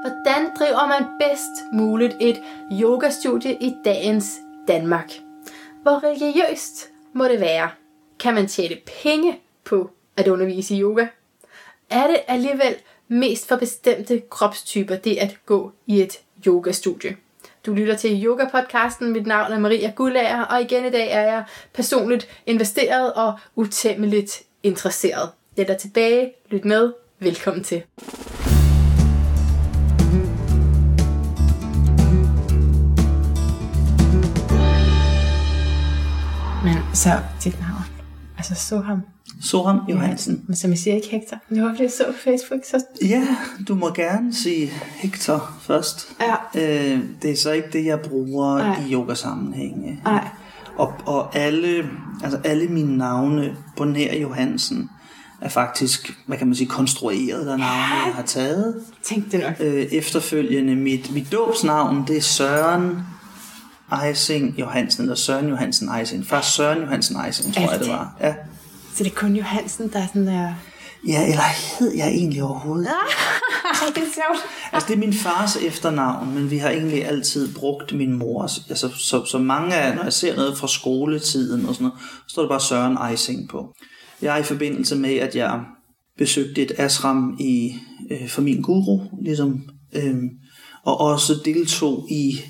Hvordan driver man bedst muligt et yogastudie i dagens Danmark? Hvor religiøst må det være? Kan man tjene penge på at undervise i yoga? Er det alligevel mest for bestemte kropstyper det at gå i et yogastudie? Du lytter til Yoga-podcasten. Mit navn er Maria Gullager, og igen i dag er jeg personligt investeret og utæmmeligt interesseret. Det er der tilbage. Lyt med. Velkommen til. Så dit navn. Altså så ham. Soham Johansen. Men som jeg siger ikke Hector. Det var fordi jeg så på Facebook. Så... Ja, du må gerne sige Hector først. Ja. Øh, det er så ikke det, jeg bruger Nej. i yogasammenhænge. Nej. Og, og alle, altså alle mine navne på nær Johansen er faktisk, hvad kan man sige, konstrueret af navne, jeg har taget. Tænk det nok. Øh, efterfølgende, mit, mit dåbsnavn, det er Søren Eising Johansen, eller Søren Johansen Eising. Først Søren Johansen Eising, tror jeg det var. Ja. Så det er kun Johansen, der er sådan der... ja, eller hed jeg egentlig overhovedet? Det er sjovt. Altså, det er min fars efternavn, men vi har egentlig altid brugt min mors. Altså, så, så mange af, når jeg ser noget fra skoletiden og sådan noget, så står der bare Søren Eising på. Jeg er i forbindelse med, at jeg besøgte et ashram i, øh, for min guru, ligesom, øh, og også deltog i,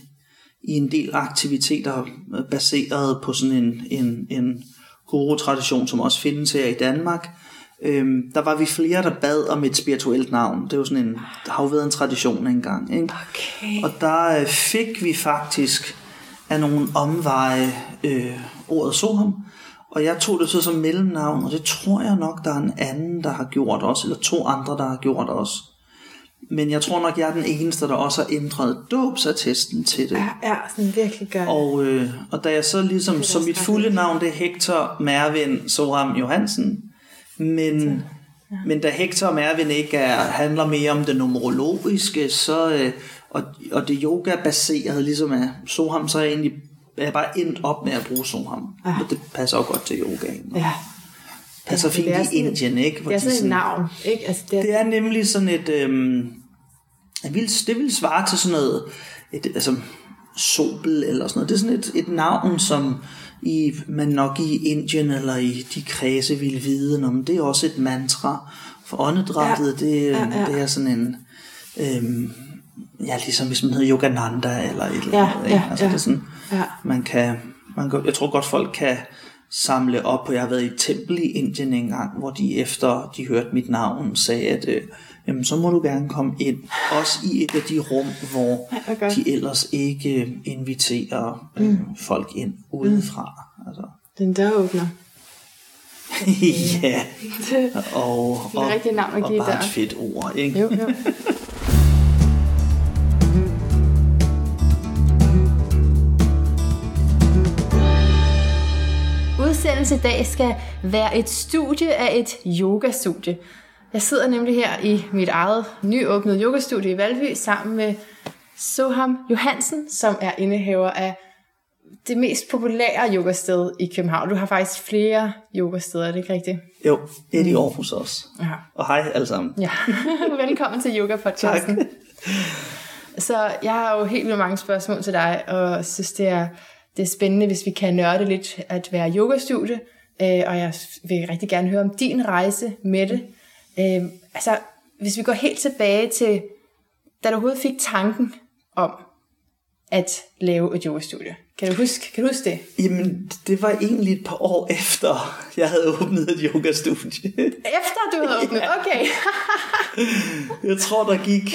i en del aktiviteter baseret på sådan en, en, en guru-tradition, som også findes her i Danmark. Øhm, der var vi flere, der bad om et spirituelt navn. Det er jo sådan en, der har jo været en tradition engang. Ikke? Okay. Og der øh, fik vi faktisk af nogle omveje øh, ordet Soham. Og jeg tog det så som mellemnavn, og det tror jeg nok, der er en anden, der har gjort også, eller to andre, der har gjort også. Men jeg tror nok, jeg er den eneste, der også har ændret dåbsattesten til det. Ja, ja, sådan virkelig gør. Og, øh, og da jeg så ligesom, så mit fulde navn det er Hector Mervin Soram Johansen, men, men da Hector Mervin ikke er, handler mere om det numerologiske, så, øh, og, og det yoga-baserede ligesom er Soham, så er jeg egentlig er jeg bare endt op med at bruge Soham. Ja. Og det passer jo godt til yogaen. Ja. Passer Ja, fint det i sådan- Indien, ikke? Hvor Det er de sådan et sådan- navn, ikke? Altså, det er, det er nemlig sådan et... Øhm, jeg vil, det vil svare til sådan noget... Et, altså, Sobel eller sådan noget. Det er sådan et, et navn, som i, man nok i Indien eller i de kredse ville vide, om det er også et mantra. For åndedrættet, Ja. det, Ja, ja, ja. det er sådan en... Øhm, ja, ligesom hvis man hedder Yogananda eller et eller andet. ja, altså, ja. Det er sådan, Ja. man kan, man kan, jeg tror godt folk kan samle op, og jeg har været i et tempel i Indien engang, hvor de efter de hørte mit navn, sagde, at øh, jamen, så må du gerne komme ind, også i et af de rum, hvor Ja, godt. de ellers ikke øh, inviterer øh, Mm. folk ind udefra. Altså. Den døråbner. ja, Det, og, Det er og, og give bare der. et fedt ord, ikke? jo, jo. Udsendelse i dag skal være et studie af et yogastudie. Jeg sidder nemlig her i mit eget nyåbnede yogastudie i Valby sammen med Soham Johansen, som er indehaver af det mest populære yogasted i København. Du har faktisk flere yogasteder, er det ikke rigtigt? Jo, et i Aarhus også. Ja. Og hej alle sammen. Ja, velkommen til Yoga Podcasten. Tak. Så jeg har jo helt vildt mange spørgsmål til dig, og synes, det er, det er spændende, hvis vi kan nørde lidt at være yogastudie. Øh, og jeg vil rigtig gerne høre om din rejse med det. Øh, altså, hvis vi går helt tilbage til, da du overhovedet fik tanken om at lave et yogastudie. Kan du huske, kan du huske det? Jamen, det var egentlig et par år efter, jeg havde åbnet et yogastudie. Efter du havde åbnet, okay. Jeg tror, der gik,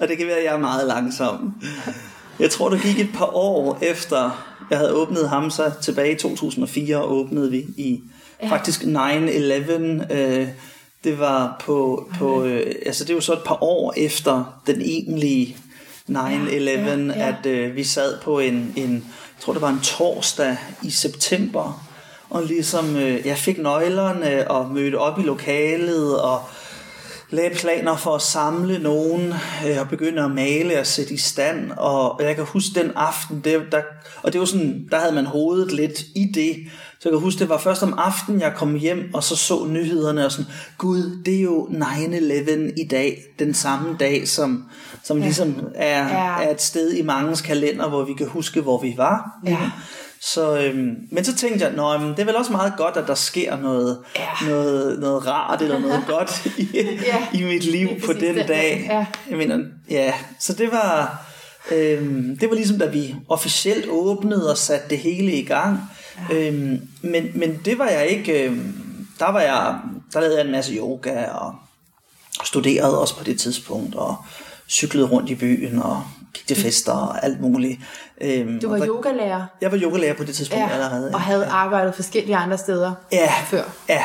og det kan være, at jeg er meget langsom. Jeg tror, der gik et par år efter, jeg havde åbnet Hamza tilbage i 2004, åbnede vi i Ja. faktisk 9-11. Øh, det var på, på øh, altså det var så et par år efter den egentlige 9-11, Ja, ja, ja. at øh, vi sad på en, en, jeg tror det var en torsdag i september, og ligesom, øh, jeg fik nøglerne og mødte op i lokalet, og lagde planer for at samle nogen øh, og begynde at male og sætte i stand. Og jeg kan huske den aften, det, der, og det var sådan, der havde man hovedet lidt i det. Så jeg kan huske, det var først om aftenen, jeg kom hjem og så så nyhederne og sådan, gud, det er jo 9-11 i dag, den samme dag, som, som ja. ligesom er, ja. er et sted i mangens kalender, hvor vi kan huske, hvor vi var. Ja. Så, øhm, men så tænkte jeg, Nå, det er vel også meget godt, at der sker noget, Ja. noget, noget rart eller noget godt i, Ja, i mit liv på den dag, ja. Jeg mener, ja, så det var, øhm, det var ligesom, da vi officielt åbnede og satte det hele i gang. Ja. Øhm, men, men det var jeg ikke, øhm, der var jeg, der lavede jeg en masse yoga og studerede også på det tidspunkt og cyklede rundt i byen og gik til fester og alt muligt. Øhm, Du og var der- yogalærer jeg var yogalærer på det tidspunkt ja, allerede. og havde arbejdet forskellige andre steder ja, før. Ja.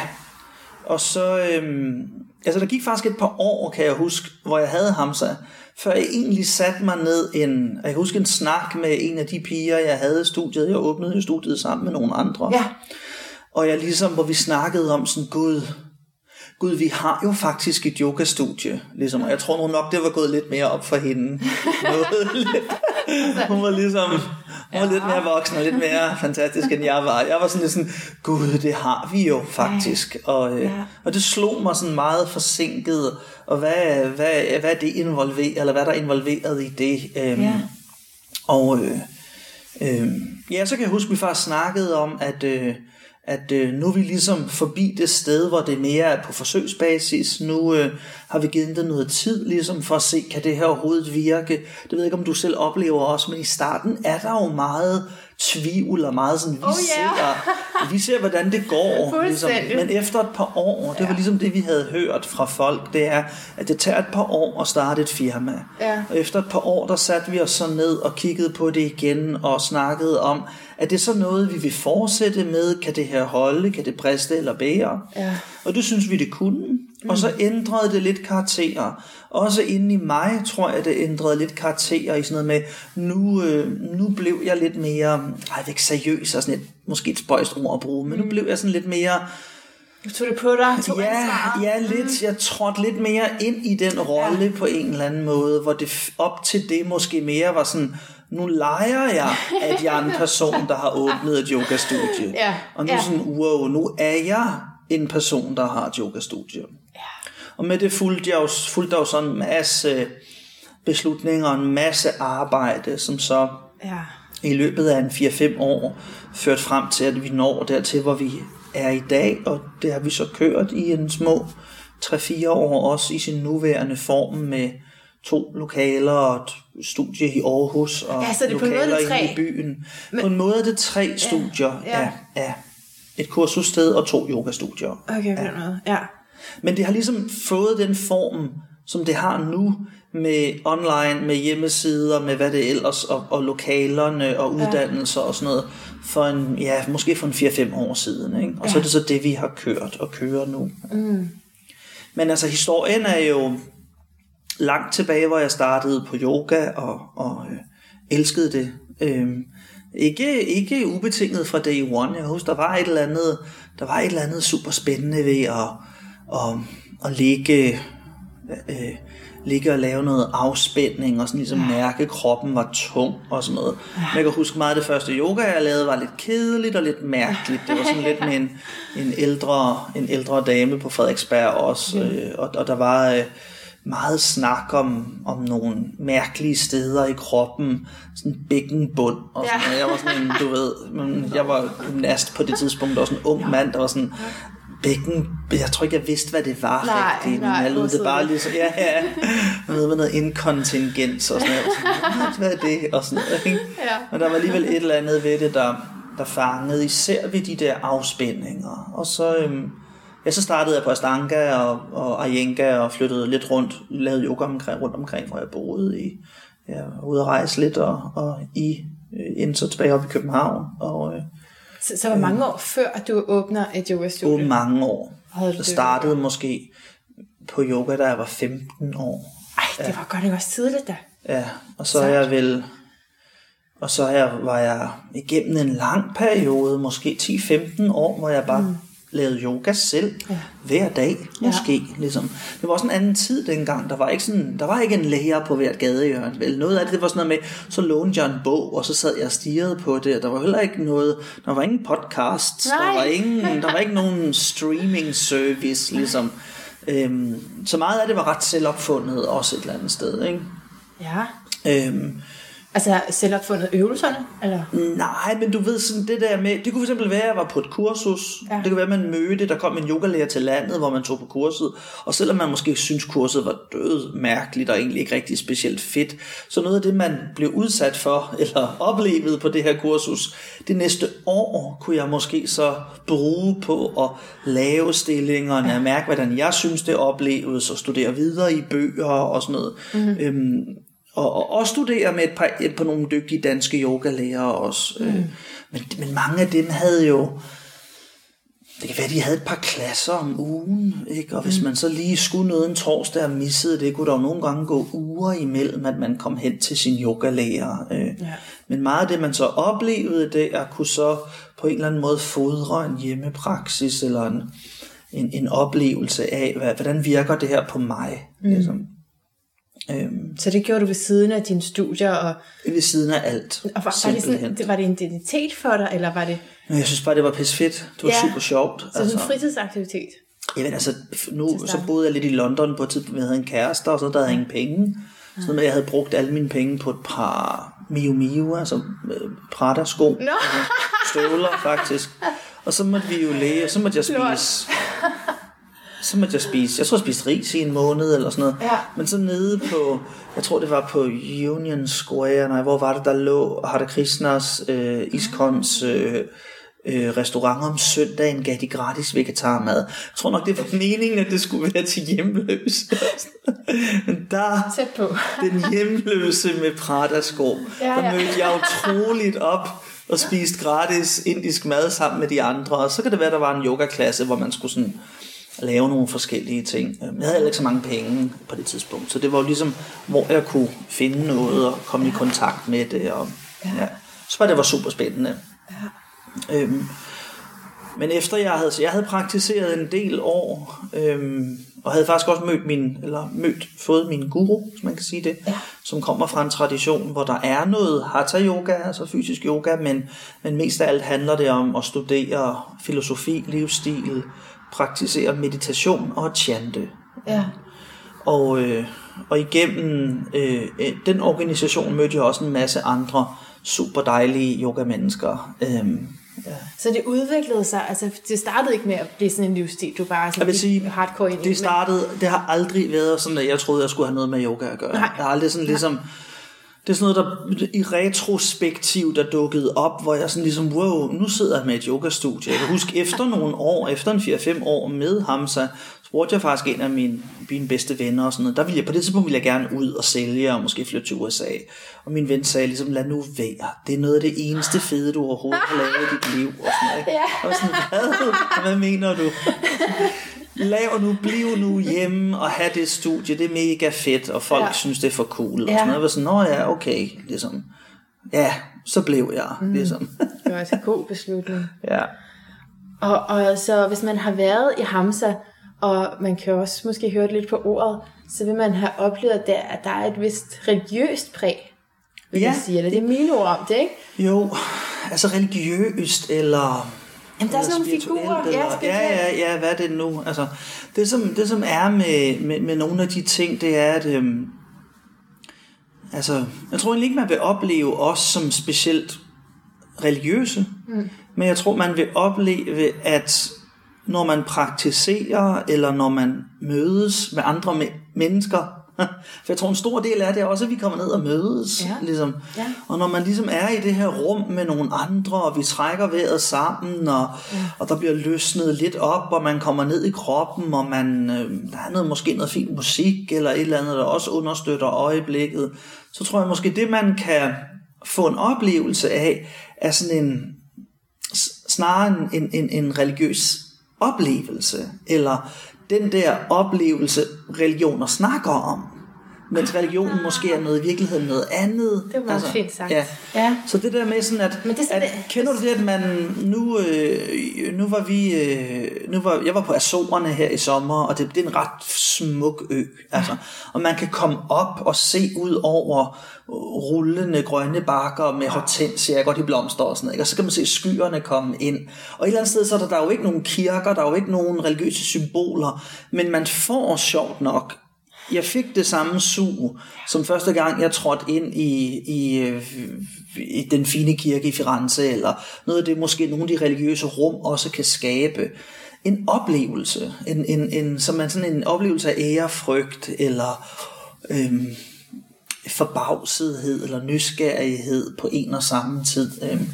Og så, øhm, altså der gik faktisk et par år, kan jeg huske, hvor jeg havde Hamza, før jeg egentlig satte mig ned en, jeg kan huske en snak med en af de piger, jeg havde i studiet. Jeg åbnede jo studiet sammen med nogle andre. Ja, Og jeg ligesom, hvor vi snakkede om sådan, gud, gud, vi har jo faktisk et yogastudie, ligesom, og jeg tror nu nok, det var gået lidt mere op for hende. Hun var ligesom, hun var lidt mere voksen og lidt mere fantastisk, end jeg var. Jeg var sådan lidt sådan, gud, det har vi jo faktisk. Og, øh, Ja. og det slog mig sådan meget forsinket, og hvad, hvad, hvad er det involveret, eller hvad er der involveret i det? Øhm, Ja. Og øh, øh, ja, så kan jeg huske, at vi faktisk snakkede om, at, øh, at øh, nu er vi ligesom forbi det sted, hvor det mere er på forsøgsbasis. Nu øh, har vi givet det noget tid ligesom for at se, kan det her overhovedet virke. Det ved jeg ikke, om du selv oplever også, men i starten er der jo meget tvivl og meget sådan, vi, Oh, ja. ser, vi ser, hvordan det går. Ligesom. Men efter et par år, det var ligesom det, vi havde hørt fra folk, det er, at det tager et par år at starte et firma. Ja. Og efter et par år, der satte vi os så ned og kiggede på det igen og snakkede om, er det så noget, vi vil fortsætte med? Kan det her holde? Kan det briste eller bære? Ja. Og det synes vi, det kunne. Mm. Og så ændrede det lidt karakterer. Også inde i mig, tror jeg, det ændrede lidt karakterer i sådan noget med, nu, øh, nu blev jeg lidt mere, ej, ikke seriøs, og sådan et, måske et spøjst ord at bruge, men nu blev jeg sådan lidt mere, du tog det på dig, tog Ja, ansvar. ja, lidt. Jeg trådte lidt mere ind i den rolle ja. på en eller anden måde, hvor det op til det måske mere var sådan, nu leger jeg, at jeg er en person, der har åbnet et yogastudie. Ja, Og nu ja. sådan, wow, nu er jeg en person, der har et yogastudie. Ja. Og med det fulgte jeg jo, fulgte der jo sådan en masse beslutninger og en masse arbejde, som så Ja. i løbet af en 4-5 år ført frem til, at vi når dertil, hvor vi er i dag, og det har vi så kørt i en små 3-4 år, også i sin nuværende form med to lokaler og et studie i Aarhus og Ja, så det er på en måde lokaler det tre. inde i byen. Men, på en måde er det tre studier ja. ja. Ja, ja. Et kursussted og to yogastudier. Okay, på den måde. Ja. Men det har ligesom fået den form, som det har nu, med online, med hjemmesider, med hvad det ellers, og, og lokalerne og uddannelser og sådan noget, for en, ja, måske for en 4-5 år siden. Ikke? Og så er det så det, vi har kørt og kører nu. Mm. Men altså, historien er jo langt tilbage, hvor jeg startede på yoga og, og øh, elskede det. Øhm, ikke, ikke ubetinget fra day one. Jeg husker, der var et eller andet, der var et eller andet super spændende ved at, at, at ligge, øh, ligge og lave noget afspænding og sådan ligesom mærke, at kroppen var tung og sådan noget. Men jeg kan huske meget af det første yoga, jeg lavede, var lidt kedeligt og lidt mærkeligt. Det var sådan lidt med en, en, ældre, en ældre dame på Frederiksberg også, øh, og, og der var... Øh, meget snak om, om nogle mærkelige steder i kroppen, sådan bækkenbund og sådan Ja. noget. Jeg var sådan en, du ved, men jeg var gymnast på det tidspunkt, også en ung mand, der var sådan, bækken, jeg tror ikke, jeg vidste, hvad det var Nej, rigtigt, men nej, jeg lød det bare det? ligesom, ja, ja, noget med noget inkontingens og sådan noget. Hvad er det? Og sådan noget, ikke? Ja. Og der var alligevel et eller andet ved det, der, der fangede, især ved de der afspændinger. Og så, øhm, ja, så startede jeg på Astanga og, og Iyengar og flyttede lidt rundt, lavede yoga omkring, rundt omkring, hvor jeg boede i. Jeg var ude at rejse lidt og, og i øh, endte så tilbage op i København. Og øh, Så, så hvor mange år før, at du åbner et yogastudie? over mange år. Jeg startede måske på yoga, da jeg var 15 år. Ej, det var godt nok også tidligt da. Ja, og så er jeg vel... Og så jeg, var jeg igennem en lang periode, måske 10-15 år, hvor jeg bare mm. Lavede yoga selv ja. hver dag, måske. Ja. Ligesom. Det var også en anden tid dengang. Der var ikke, sådan, der var ikke en lærer på hvert gadehjørne. Vel? Noget af det, det var sådan noget med, så lånte jeg en bog, og så sad jeg og stirrede på det. Der var heller ikke noget, der var ingen podcast, der var, ingen, der var ikke nogen streaming service, ligesom. Øhm, så meget af det var ret selvopfundet også et eller andet sted. Ikke? Ja. Øhm, Altså selvopfundet øvelserne? Eller? Nej, men du ved sådan det der med, det kunne fx være, at jeg var på et kursus. Ja. Det kunne være, at man mødte, der kom en yogalærer til landet, hvor man tog på kurset. Og selvom man måske synes kurset var død mærkeligt og egentlig ikke rigtig specielt fedt, så noget af det, man blev udsat for, eller oplevede på det her kursus, det næste år kunne jeg måske så bruge på at lave stillingerne, ja. mærke, hvordan jeg synes, det opleves, og studere videre i bøger og sådan noget. Mm-hmm. Øhm, og, og, og studere med et par, par nogle dygtige danske yogalærere også. Mm. Men, men mange af dem havde jo, det kan være, de havde et par klasser om ugen, ikke? og hvis mm. man så lige skulle noget en torsdag og missede det, kunne der jo nogle gange gå uger imellem, at man kom hen til sin yogalærer. Øh. Ja. Men meget af det, man så oplevede der, kunne så på en eller anden måde fodre en hjemmepraksis, eller en, en, en oplevelse af, hvad, hvordan virker det her på mig. Mm. Ligesom. Øhm, så det gjorde du ved siden af dine studier? Og, ved siden af alt. Og var, var, det sådan, var det en identitet for dig, eller var det... Jeg synes bare, det var pisse fedt. Det var ja, super sjovt. Så altså. en fritidsaktivitet? Jamen altså, nu så boede jeg lidt i London på et tidspunkt, jeg havde en kæreste, og så der havde jeg ingen penge. Så med, jeg havde brugt alle mine penge på et par Miu Miu, altså øh, Prada-sko. No. Altså, støvler, faktisk. Og så måtte vi jo læge, og så måtte jeg spise så måtte jeg spise, jeg tror jeg spiste ris i en måned eller sådan noget. Ja. Men så nede på, jeg tror det var på Union Square, nej, hvor var det, der lå Hare Krishnas, øh, Iskons øh, øh, restaurant om søndagen, gav de gratis vegetarmad. Jeg tror nok, det var meningen, at det skulle være til hjemløse. Men der, Tæt på. den hjemløse med Prada-sko, ja, ja. der mødte jeg utroligt op og spiste gratis indisk mad sammen med de andre. Og så kan det være, der var en yogaklasse, hvor man skulle sådan lave nogle forskellige ting. Jeg havde ikke så mange penge på det tidspunkt, så det var jo ligesom, hvor jeg kunne finde noget og komme i kontakt med det. Og, ja. Så var det var super spændende. Ja. Øhm, men efter jeg havde, så jeg havde praktiseret en del år, øhm, og havde faktisk også mødt min, eller mødt, fået min guru, hvis man kan sige det, ja. som kommer fra en tradition, hvor der er noget hatha yoga, altså fysisk yoga, men, men mest af alt handler det om at studere filosofi, livsstil, praktisere meditation og chante. Ja. Og, øh, og igennem øh, øh, den organisation mødte jeg også en masse andre super dejlige yoga-mennesker. Øhm, ja. Så det udviklede sig, altså det startede ikke med at blive sådan en livsstil, du bare sådan jeg vil sige, hardcore ind Det startede, det har aldrig været sådan, at jeg troede, jeg skulle have noget med yoga at gøre. Nej. Jeg har aldrig sådan ligesom... Ja det er sådan noget, der i retrospektiv, der dukkede op, hvor jeg sådan ligesom, wow, nu sidder jeg med et yogastudie. Jeg kan huske, efter nogle år, efter en 4-5 år med Hamza, spurgte jeg faktisk en af mine, mine bedste venner og sådan noget. Der ville jeg, på det tidspunkt ville jeg gerne ud og sælge og måske flytte til USA. Og min ven sagde ligesom, lad nu være. Det er noget af det eneste fede, du overhovedet har lavet i dit liv. Og sådan noget. Og sådan, hvad, hvad mener du? Lav nu, bliv nu hjemme og have det studie, det er mega fedt, og folk ja. synes, det er for cool. Og ja. sådan noget. Var sådan, nå ja, okay, ligesom. Ja, så blev jeg, mm. ligesom. det var altså en god beslutning. ja. Og, og så hvis man har været i Hamza, og man kan også måske høre lidt på ordet, så vil man have oplevet, der, at der er et vist religiøst præg, vil ja. jeg sige. Eller det er mine ord om det, ikke? Jo, altså religiøst, eller Jamen, der er sådan nogle figurer. Eller, ja, ja, ja, ja, hvad er det nu? Altså, det, som, det som er med, med, med nogle af de ting, det er, at øhm, altså, jeg tror egentlig ikke, man vil opleve os som specielt religiøse, mm. men jeg tror, man vil opleve, at når man praktiserer, eller når man mødes med andre mennesker, For jeg tror, en stor del af det er også, at vi kommer ned og mødes. Ja. Ligesom. Ja. Og når man ligesom er i det her rum med nogle andre, og vi trækker vejret sammen, og, ja. og der bliver løsnet lidt op, og man kommer ned i kroppen, og man, øh, der er noget, måske noget fint musik, eller et eller andet, der også understøtter øjeblikket, så tror jeg måske, det man kan få en oplevelse af, er sådan en, snarere en, en, en religiøs oplevelse, eller den der oplevelse, religioner snakker om mens religionen måske er noget i virkeligheden noget andet. Det var meget altså, fint sagt. Ja. Ja. Så det der med sådan at, Men det sådan, at det- kender du det, at man nu, øh, nu var vi, øh, nu var, jeg var på Azorerne her i sommer, og det, det er en ret smuk ø, altså, og man kan komme op og se ud over rullende grønne bakker med hortensia, godt i blomster og sådan noget, ikke? og så kan man se skyerne komme ind, og et eller andet sted, så er der, der er jo ikke nogen kirker, der er jo ikke nogen religiøse symboler, men man får sjovt nok jeg fik det samme sug, som første gang jeg trådte ind i, i, i den fine kirke i Firenze, eller noget af det måske nogle af de religiøse rum også kan skabe. En oplevelse, en, en, en, som man sådan en oplevelse af ærefrygt, eller øhm, forbavsethed, eller nysgerrighed på en og samme tid. Øhm,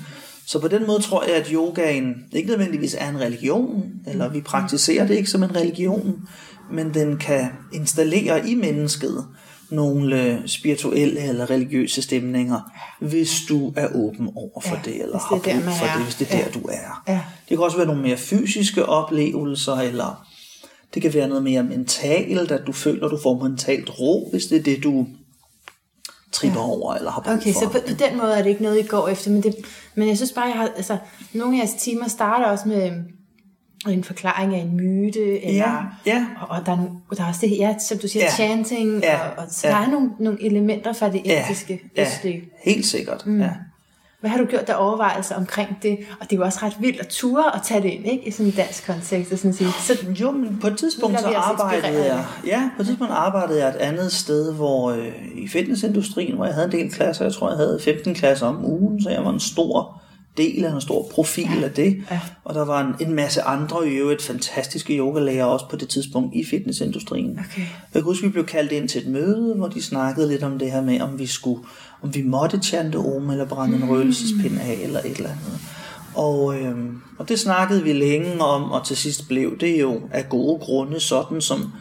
så på den måde tror jeg, at yogaen ikke nødvendigvis er en religion, eller vi praktiserer det ikke som en religion, men den kan installere i mennesket nogle spirituelle eller religiøse stemninger, hvis du er åben over for Ja, det, eller er har brug for er. det, hvis det er Ja. der, du er. Ja. Det kan også være nogle mere fysiske oplevelser, eller det kan være noget mere mentalt, at du føler, du får mentalt ro, hvis det er det, du tripper ja. over, eller har brug Okay, for. så på, på den måde er det ikke noget, I går efter, men, det, men jeg synes bare, jeg har, altså, nogle af jeres timer starter også med en forklaring af en myte, eller, Ja, ja. Og, og der, er, der er også det, ja, som du siger, Ja. chanting, Ja, og, og så ja. der er nogle, nogle elementer fra det ja, etiske, ja, østlige. helt sikkert. Mm. Ja. Hvad har du gjort der overvejelser omkring det? Og det er jo også ret vildt at ture og tage det ind, ikke? I sådan en dansk kontekst. Og sådan sige. Så Jo, men på et tidspunkt så arbejdede jeg, ja, på et tidspunkt arbejdede jeg et andet sted, hvor øh, i fitnessindustrien, hvor jeg havde en del klasser, jeg tror jeg havde 15 klasser om ugen, så jeg var en stor del af en stor profil af det. Ja. Og der var en, en masse andre i øvrigt fantastiske yogalærer også på det tidspunkt i fitnessindustrien. Okay. Jeg kan huske, vi blev kaldt ind til et møde, hvor de snakkede lidt om det her med, om vi skulle, om vi måtte chante om, eller brænde en røgelsespind af, eller et eller andet. Og, øhm, og det snakkede vi længe om, og til sidst blev det jo af gode grunde sådan, som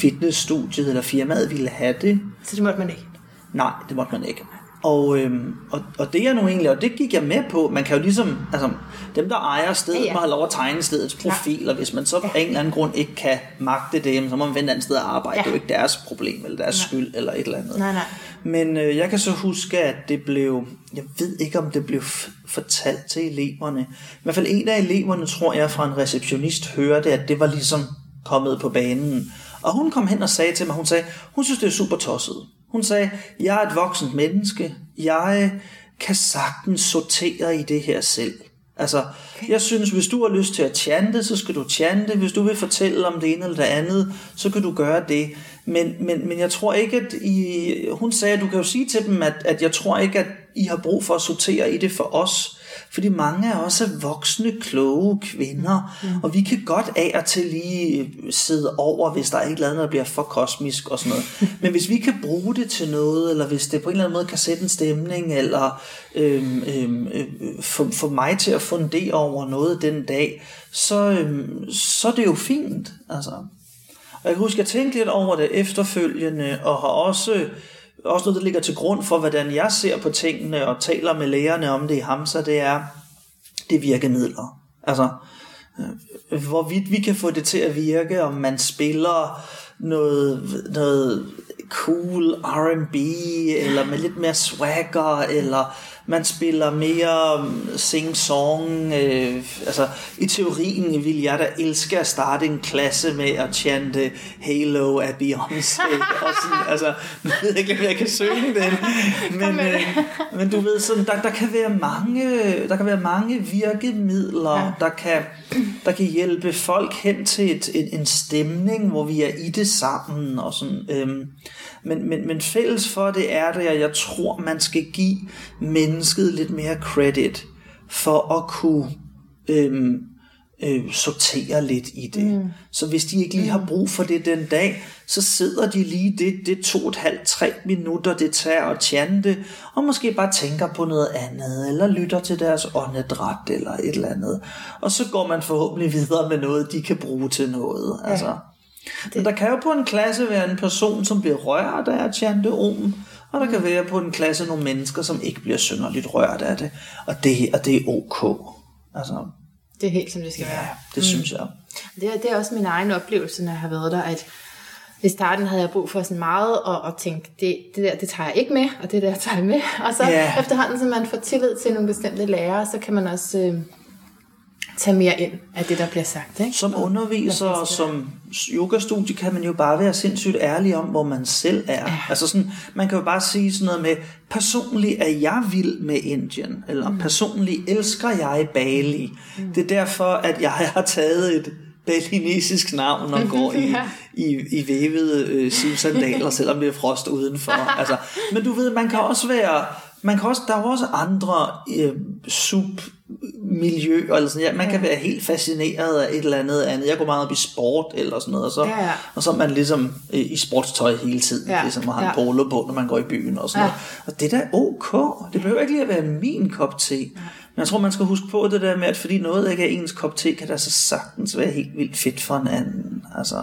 fitnessstudiet eller firmaet ville have det. Så det måtte man ikke. Nej, det måtte man ikke. Og, øhm, og, og det er nu egentlig, og det gik jeg med på, man kan jo ligesom, altså dem der ejer stedet, Ja, ja, ja. må have lov at tegne stedets profil, og hvis man så af en eller anden grund ikke kan magte det, så må man vende et andet sted at arbejde, Ja. det er jo ikke deres problem, eller deres skyld, eller et eller andet. Nej, nej. Men øh, jeg kan så huske, at det blev, jeg ved ikke om det blev fortalt til eleverne. I hvert fald en af eleverne, tror jeg, fra en receptionist hørte, at det var ligesom kommet på banen. Og hun kom hen og sagde til mig, hun sagde, hun synes det er super tosset. Hun sagde, jeg er et voksent menneske, jeg kan sagtens sortere i det her selv. Altså, jeg synes, hvis du har lyst til at chante, så skal du chante. Hvis du vil fortælle om det ene eller det andet, så kan du gøre det. Men, men, men jeg tror ikke, at I... Hun sagde, at du kan jo sige til dem, at, at jeg tror ikke, at I har brug for at sortere i det for os. Fordi mange af os er voksne, kloge kvinder, mm. og vi kan godt af og til lige sidde over, hvis der er et eller andet, der bliver for kosmisk og sådan noget. Men hvis vi kan bruge det til noget, eller hvis det på en eller anden måde kan sætte en stemning, eller øhm, øhm, øh, få, få mig til at fundere over noget den dag, så, øhm, så er det jo fint. Altså. Og jeg kan huske, at jeg tænkte lidt over det efterfølgende, og har også, også noget, der ligger til grund for, hvordan jeg ser på tingene, og taler med lærerne om det i Hamza, det er, det virkemidler. Altså, øh, hvorvidt vi kan få det til at virke, om man spiller noget, noget cool R&B, eller med lidt mere swagger, eller man spiller mere um, sing-song. Øh, altså, i teorien vil jeg da elske at starte en klasse med at chante Halo af Beyoncé. og sådan, altså, nu ved jeg ikke, om jeg kan synge den. Men, øh, men du ved, sådan, der, der, kan være mange, der kan være mange virkemidler, ja. der, kan, der kan hjælpe folk hen til et, en, en stemning, hvor vi er i det sammen. Og sådan, øhm, men, men, men fælles for det er det, at jeg tror, man skal give mennesket lidt mere credit for at kunne øhm, øh, sortere lidt i det. Mm. Så hvis de ikke lige har brug for det den dag, så sidder de lige det, det to og et halvt, tre minutter, det tager at chante, og måske bare tænker på noget andet, eller lytter til deres åndedræt, eller et eller andet. Og så går man forhåbentlig videre med noget, de kan bruge til noget. Ja. Altså. Men der kan jo på en klasse være en person, som bliver rørt af at chante om, og der kan være på en klasse nogle mennesker, som ikke bliver synderligt rørt af det, og det, og det er ok. Altså, Det er helt som det skal være. ja, det mm. synes jeg. Det er, det er også min egen oplevelse, når jeg har været der, at i starten havde jeg brug for sådan meget, og, og tænkte, det, det der, det tager jeg ikke med, og det der tager jeg med. Og så Ja. efterhånden, som man får tillid til nogle bestemte lærere, så kan man også øh, tage mere ind af det, der bliver sagt. Ikke? Som underviser og som yogastudie kan man jo bare være sindssygt ærlig om, hvor man selv er. Ja. Altså sådan, man kan jo bare sige sådan noget med, personligt er jeg vild med Indien, eller mm. personligt elsker jeg Bali. Mm. Det er derfor, at jeg har taget et balinesisk navn og går i, Ja. i, i vævede øh, sivsandaler, selvom det er frost udenfor. Altså, men du ved, man kan også være, man kan også, der er jo også andre øh, submiljøer, eller sådan, ja, man kan være helt fascineret af et eller andet andet. Jeg går meget op i sport eller sådan noget, og så, Ja, ja. og så er man ligesom øh, i sportstøj hele tiden, Ja, ligesom at have en ja. polo på, når man går i byen og sådan Ja. noget. Og det er da ok. Det behøver ikke lige at være min kop te. Men jeg tror, man skal huske på det der med, at fordi noget ikke er ens kop te, kan der så sagtens være helt vildt fedt for en anden. Altså,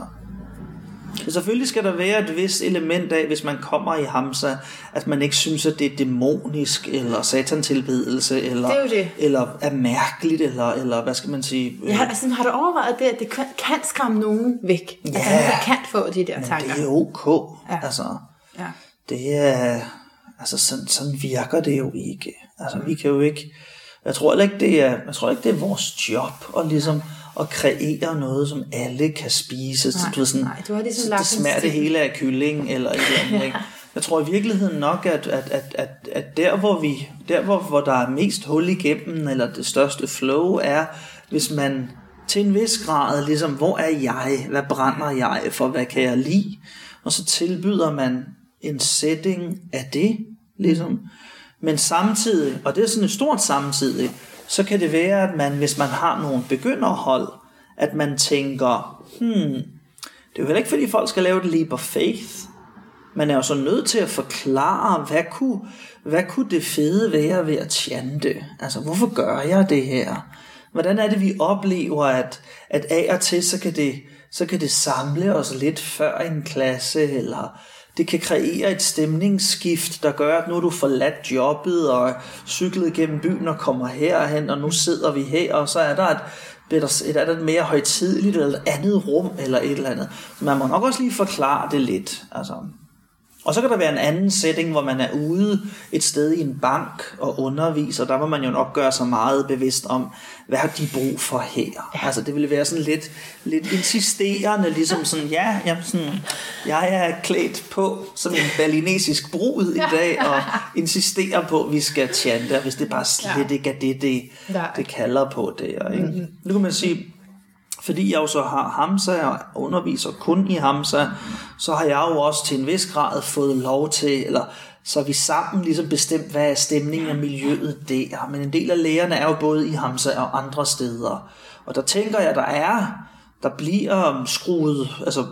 så selvfølgelig skal der være et vist element af, hvis man kommer i Hamsa, at man ikke synes, at det er dæmonisk, eller satantilbedelse, eller, Det er det. eller er mærkeligt, eller, eller hvad skal man sige? Ja, altså, har du overvejet det, at det kan, skræmme nogen væk? Ja. Altså, kan få de der Men tanker. det er ok. Ja. Altså, Ja. det er, altså sådan, sådan virker det jo ikke. Altså, vi kan jo ikke, jeg tror ikke, det er, jeg tror ikke, det er vores job at ligesom at kreere noget, som alle kan spise. Så Nej, du ved, sådan, nej, du har ligesom så lagt det smager det hele af kylling eller et eller andet. Ikke? Jeg tror i virkeligheden nok, at, at, at, at, at der, hvor, vi, der hvor, hvor der er mest hul igennem, eller det største flow, er, hvis man til en vis grad, ligesom, hvor er jeg? Hvad brænder jeg for? Hvad kan jeg lide? Og så tilbyder man en setting af det, ligesom. Men samtidig, og det er sådan et stort samtidig, så kan det være, at man, hvis man har nogle begynderhold, at man tænker, hmm, det er jo heller ikke, fordi folk skal lave et leap of faith. Man er jo så nødt til at forklare, hvad kunne, hvad kunne det fede være ved at chante? Altså, hvorfor gør jeg det her? Hvordan er det, vi oplever, at, at af og til, så kan, det, så kan det samle os lidt før en klasse, eller det kan kreere et stemningsskift, der gør, at nu er du forladt jobbet og cyklet gennem byen og kommer herhen, og nu sidder vi her, og så er der et, et, der et, er et mere højtidligt eller et andet rum eller et eller andet. Så man må nok også lige forklare det lidt. Altså. Og så kan der være en anden setting, hvor man er ude et sted i en bank og underviser. Der må man jo nok gøre sig meget bevidst om, hvad har de brug for her? Ja. Altså det ville være sådan lidt, lidt insisterende, ligesom sådan, ja, jamen sådan, jeg er klædt på som en balinesisk brud i dag, og insisterer på, at vi skal chante, og hvis det bare slet ikke er det, det, det kalder på det. Ikke? Mm-hmm. Nu kan man sige, fordi jeg jo så har Hamza og underviser kun i Hamza, så har jeg jo også til en vis grad fået lov til, eller så har vi sammen ligesom bestemt, hvad er stemningen og miljøet der. Men en del af lærerne er jo både i Hamza og andre steder. Og der tænker jeg, der er, der bliver um, skruet, altså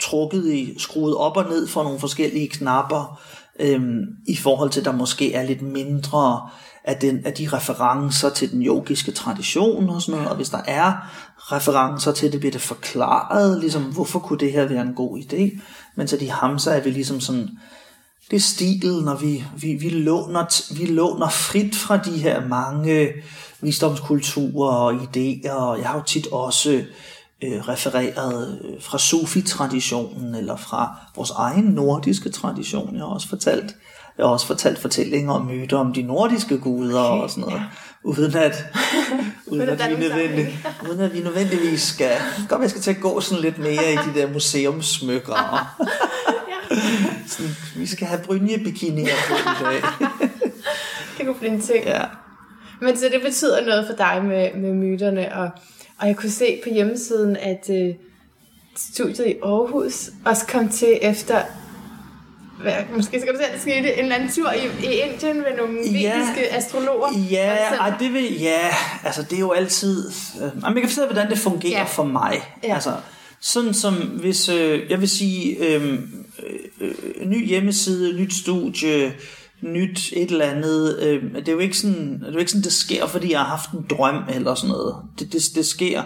trukket i, skruet op og ned for nogle forskellige knapper, øhm, i forhold til, der måske er lidt mindre af, den, af de referencer til den yogiske tradition og sådan noget, og hvis der er referencer til det, bliver det forklaret, ligesom, hvorfor kunne det her være en god idé, men så de hamser er vi ligesom sådan, det er stil, når vi, vi, vi, låner, vi låner frit fra de her mange visdomskulturer og idéer, og jeg har jo tit også øh, refereret øh, fra Sufi-traditionen, eller fra vores egen nordiske tradition. Jeg har også fortalt, jeg har også fortalt fortællinger og myter om de nordiske guder okay, og sådan noget, ja. uden at, uden, at vi nødvendig, uden at vi nødvendigvis skal, godt jeg skal til at gå sådan lidt mere i de der museumsmykker. og- sådan, vi skal have brynjebikinier på i dag. Det kunne blive en ting. ja. Men så det betyder noget for dig med, med myterne, og, og jeg kunne se på hjemmesiden, at øh, studiet i Aarhus også kom til efter, hvad, måske skal du se, at det skete en eller anden tur i, i Indien med nogle Ja. indiske astrologer. Ja, ej, det vil, ja, altså det er jo altid... Øh, jeg kan forstå, hvordan det fungerer Ja. ja. for mig. Ja. Altså, sådan som hvis, øh, jeg vil sige, øh, øh, ny hjemmeside, nyt studie, nyt et eller andet, øh, det er jo ikke sådan, det er jo ikke sådan, det sker, fordi jeg har haft en drøm eller sådan noget. Det, det, det sker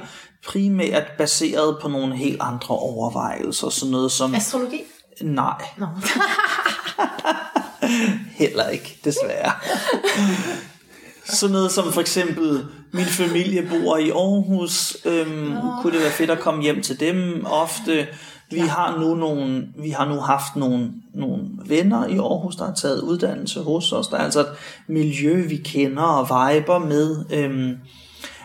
primært baseret på nogle helt andre overvejelser, sådan noget som... Astrologi? Nej, Nå. Heller ikke, desværre. Sådan noget som for eksempel, min familie bor i Aarhus, øhm, kunne det være fedt at komme hjem til dem ofte, Vi har nu nogle, vi har nu haft nogle, nogle venner i Aarhus, der har taget uddannelse hos os. Der er altså et miljø, vi kender og viber med. Øhm,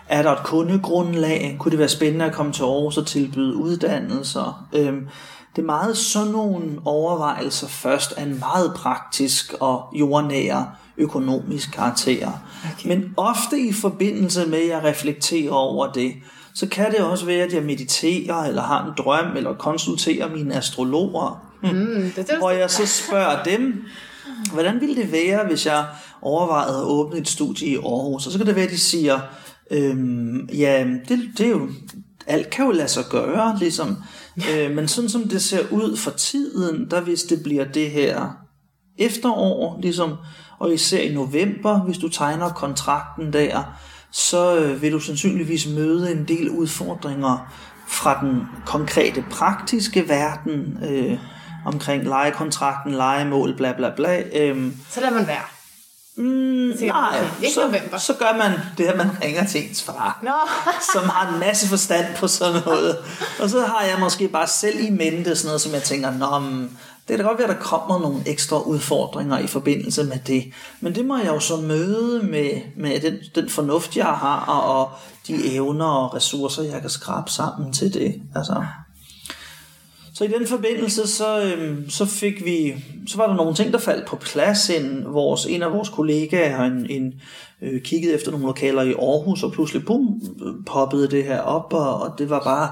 er der et kundegrundlag? Kunne det være spændende at komme til Aarhus og tilbyde uddannelser? Øhm, det er meget sådan nogle overvejelser først af en meget praktisk og jordnær økonomisk karakter. Okay. Men ofte i forbindelse med, at jeg reflekterer over det, så kan det også være, at jeg mediterer, eller har en drøm, eller konsulterer mine astrologer. Mm, det, det, hvor jeg så spørger dem, hvordan ville det være, hvis jeg overvejede at åbne et studie i Aarhus? Og så kan det være, at de siger, øhm, ja, det, det er jo, alt kan jo lade sig gøre, ligesom. Øh, men sådan som det ser ud for tiden, der hvis det bliver det her efterår, ligesom, og især i november, hvis du tegner kontrakten der, så øh, vil du sandsynligvis møde en del udfordringer fra den konkrete praktiske verden øh, omkring lejekontrakten, lejemål, bla bla bla. Øh, så lader man være. Mm, nej, så, så gør man det, at man ringer til ens far, no. som har en masse forstand på sådan noget. Og så har jeg måske bare selv i mente sådan noget, som jeg tænker, Nå, det kan da godt være, at der kommer nogle ekstra udfordringer i forbindelse med det. Men det må jeg jo så møde med, med den, den fornuft, jeg har, og de evner og ressourcer, jeg kan skrabe sammen til det. Altså. Så i den forbindelse, så, øhm, så fik vi, så var der nogle ting, der faldt på plads. En, vores, en af vores kollegaer en, en, øh, kiggede efter nogle lokaler i Aarhus, og pludselig bum, poppede det her op, og, og det var bare,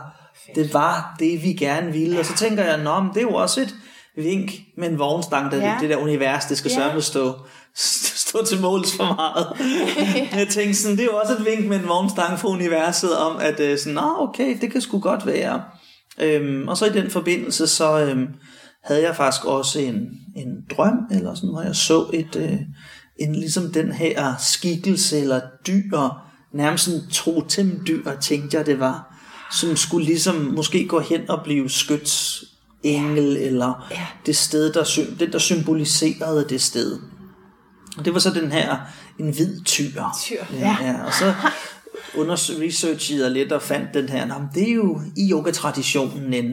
det var det, vi gerne ville. Og så tænker jeg, nå, men det er jo også et, vink med en vognstang, der, ja. det der univers, det skal ja. sørge stå, stå til måls for meget. jeg tænkte sådan, det er jo også et vink med en vognstang fra universet om, at øh, sådan, Nå, okay, det kan sgu godt være. Øhm, og så i den forbindelse, så øhm, havde jeg faktisk også en, en drøm, eller sådan, hvor jeg så et, øh, en, ligesom den her skikkelse, eller dyr, nærmest en totemdyr, tænkte jeg det var, som skulle ligesom måske gå hen og blive skyts engel, eller ja. det sted, der, det, der symboliserede det sted. Og det var så den her, en hvid tyr. Tyr, ja. ja. Og så under researchede jeg lidt og fandt den her, jamen, det er jo i yoga-traditionen en,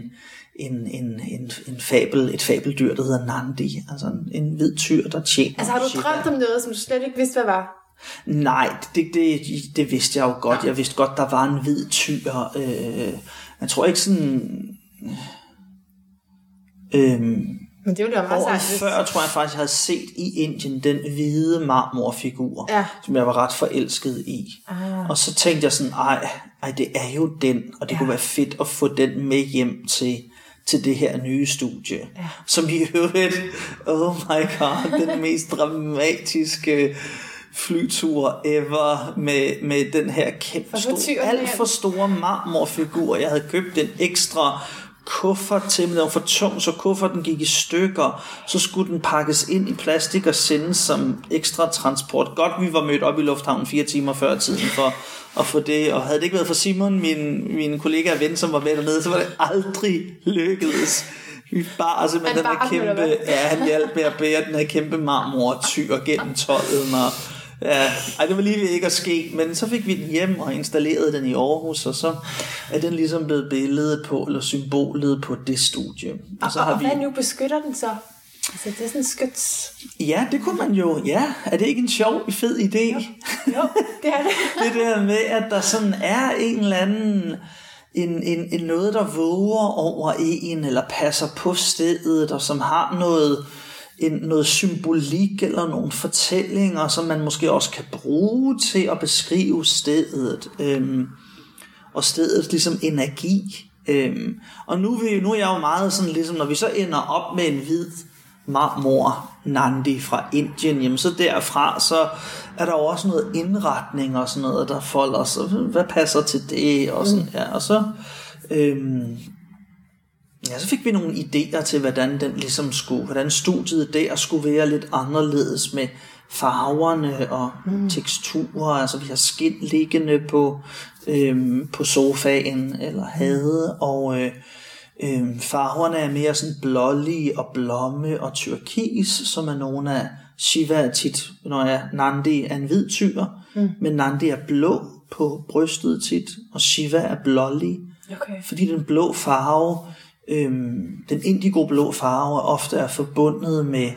en, en, en, en fabel, et fabeldyr, der hedder Nandi, altså en, en hvid tyr, der tjener Altså har du drømt om noget, som du slet ikke vidste, hvad var? Nej, det, det, det vidste jeg jo godt. Jeg vidste godt, der var en hvid tyr. Øh, jeg tror ikke sådan Øhm, men det ville være meget sejt. før tror jeg faktisk, jeg havde set i Indien den hvide marmorfigur, ja. som jeg var ret forelsket i. Ah. Og så tænkte jeg sådan, ej, ej, det er jo den, og det ja. kunne være fedt at få den med hjem til, til det her nye studie. Ja. Som i øvrigt, oh my god, den mest dramatiske flytur ever med, med den her kæmpe store, alt for store marmorfigur. Jeg havde købt den ekstra kuffert til, men den var for tung, så kufferten gik i stykker. Så skulle den pakkes ind i plastik og sendes som ekstra transport. Godt, vi var mødt op i lufthavnen fire timer før tiden for at få det. Og havde det ikke været for Simon, min, min kollega og ven, som var med dernede, så var det aldrig lykkedes. Vi bare simpelthen den her kæmpe... Ja, han hjalp med at bære den her kæmpe marmortyr gennem tolden og Ja, ej, det var lige ved ikke at ske, men så fik vi den hjem og installerede den i Aarhus, og så er den ligesom blevet billedet på, eller symbolet på det studie. Og, så har og vi... hvad nu beskytter den så? Altså, det er sådan skyts. Ja, det kunne man jo. Ja, er det ikke en sjov, fed idé? Jo, jo det er det. det der med, at der sådan er en eller anden en, en, en noget, der våger over en, eller passer på stedet, og som har noget, en, noget symbolik eller nogle fortællinger, som man måske også kan bruge til at beskrive stedet. Øhm, og stedets ligesom energi. Øhm, og nu, vi, nu er jeg jo meget sådan, ligesom, når vi så ender op med en hvid marmor Nandi fra Indien, jamen så derfra, så er der jo også noget indretning og sådan noget, der folder sig. Hvad passer til det? Og, sådan, ja. og så øhm, Ja, så fik vi nogle idéer til, hvordan den ligesom skulle, hvordan studiet der skulle være lidt anderledes med farverne og mm. teksturer. Altså vi har skin liggende på, øhm, på sofaen eller havde, og øh, øh, farverne er mere sådan blålige og blomme og turkis, som er nogle af Shiva tit, når jeg Nandi er en hvid tyr, mm. men Nandi er blå på brystet tit, og Shiva er blålig. Okay. Fordi den blå farve øhm, den indigo-blå farve ofte er forbundet med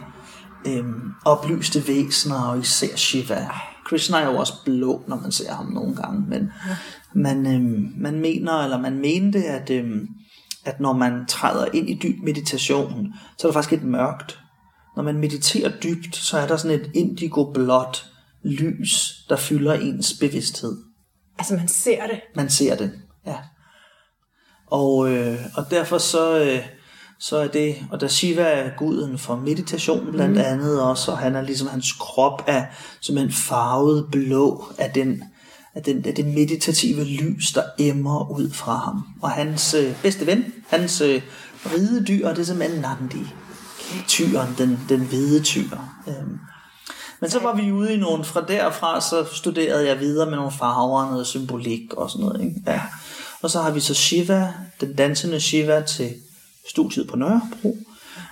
øhm, oplyste væsener, og især Shiva. Krishna er jo også blå, når man ser ham nogle gange, men man, øhm, man mener, eller man mente, at, øhm, at når man træder ind i dyb meditation, så er der faktisk et mørkt. Når man mediterer dybt, så er der sådan et indigo-blåt lys, der fylder ens bevidsthed. Altså man ser det. Man ser det, ja. Og, øh, og derfor så, øh, så er det, og da Shiva er guden for meditation blandt mm. andet også, og han er ligesom, hans krop er simpelthen farvet blå af den, af den, af det meditative lys, der emmer ud fra ham. Og hans øh, bedste ven, hans øh, ridedyr, det er simpelthen Nandi. Tyren, den, den hvide tyr. Øhm. Men så var vi ude i nogle, fra derfra så studerede jeg videre med nogle farver og noget symbolik og sådan noget. Ikke? Ja. Og så har vi så Shiva, den dansende Shiva til studiet på Nørrebro.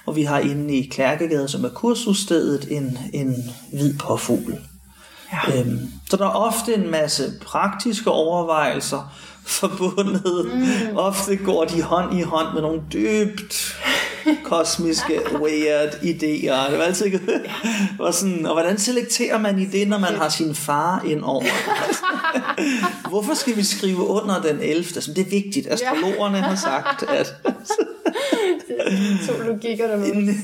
Og vi har inde i Klærkegade, som er kursusstedet, en, en hvid påfugl. Ja. Øhm, så der er ofte en masse praktiske overvejelser forbundet. Mm. Ofte går de hånd i hånd med nogle dybt kosmiske, weird idéer. Det var altid var sådan, og hvordan selekterer man i det, når man har sin far ind over? Hvorfor skal vi skrive under den 11. Så det er vigtigt. Astrologerne har sagt, at... to logikker der Nemlig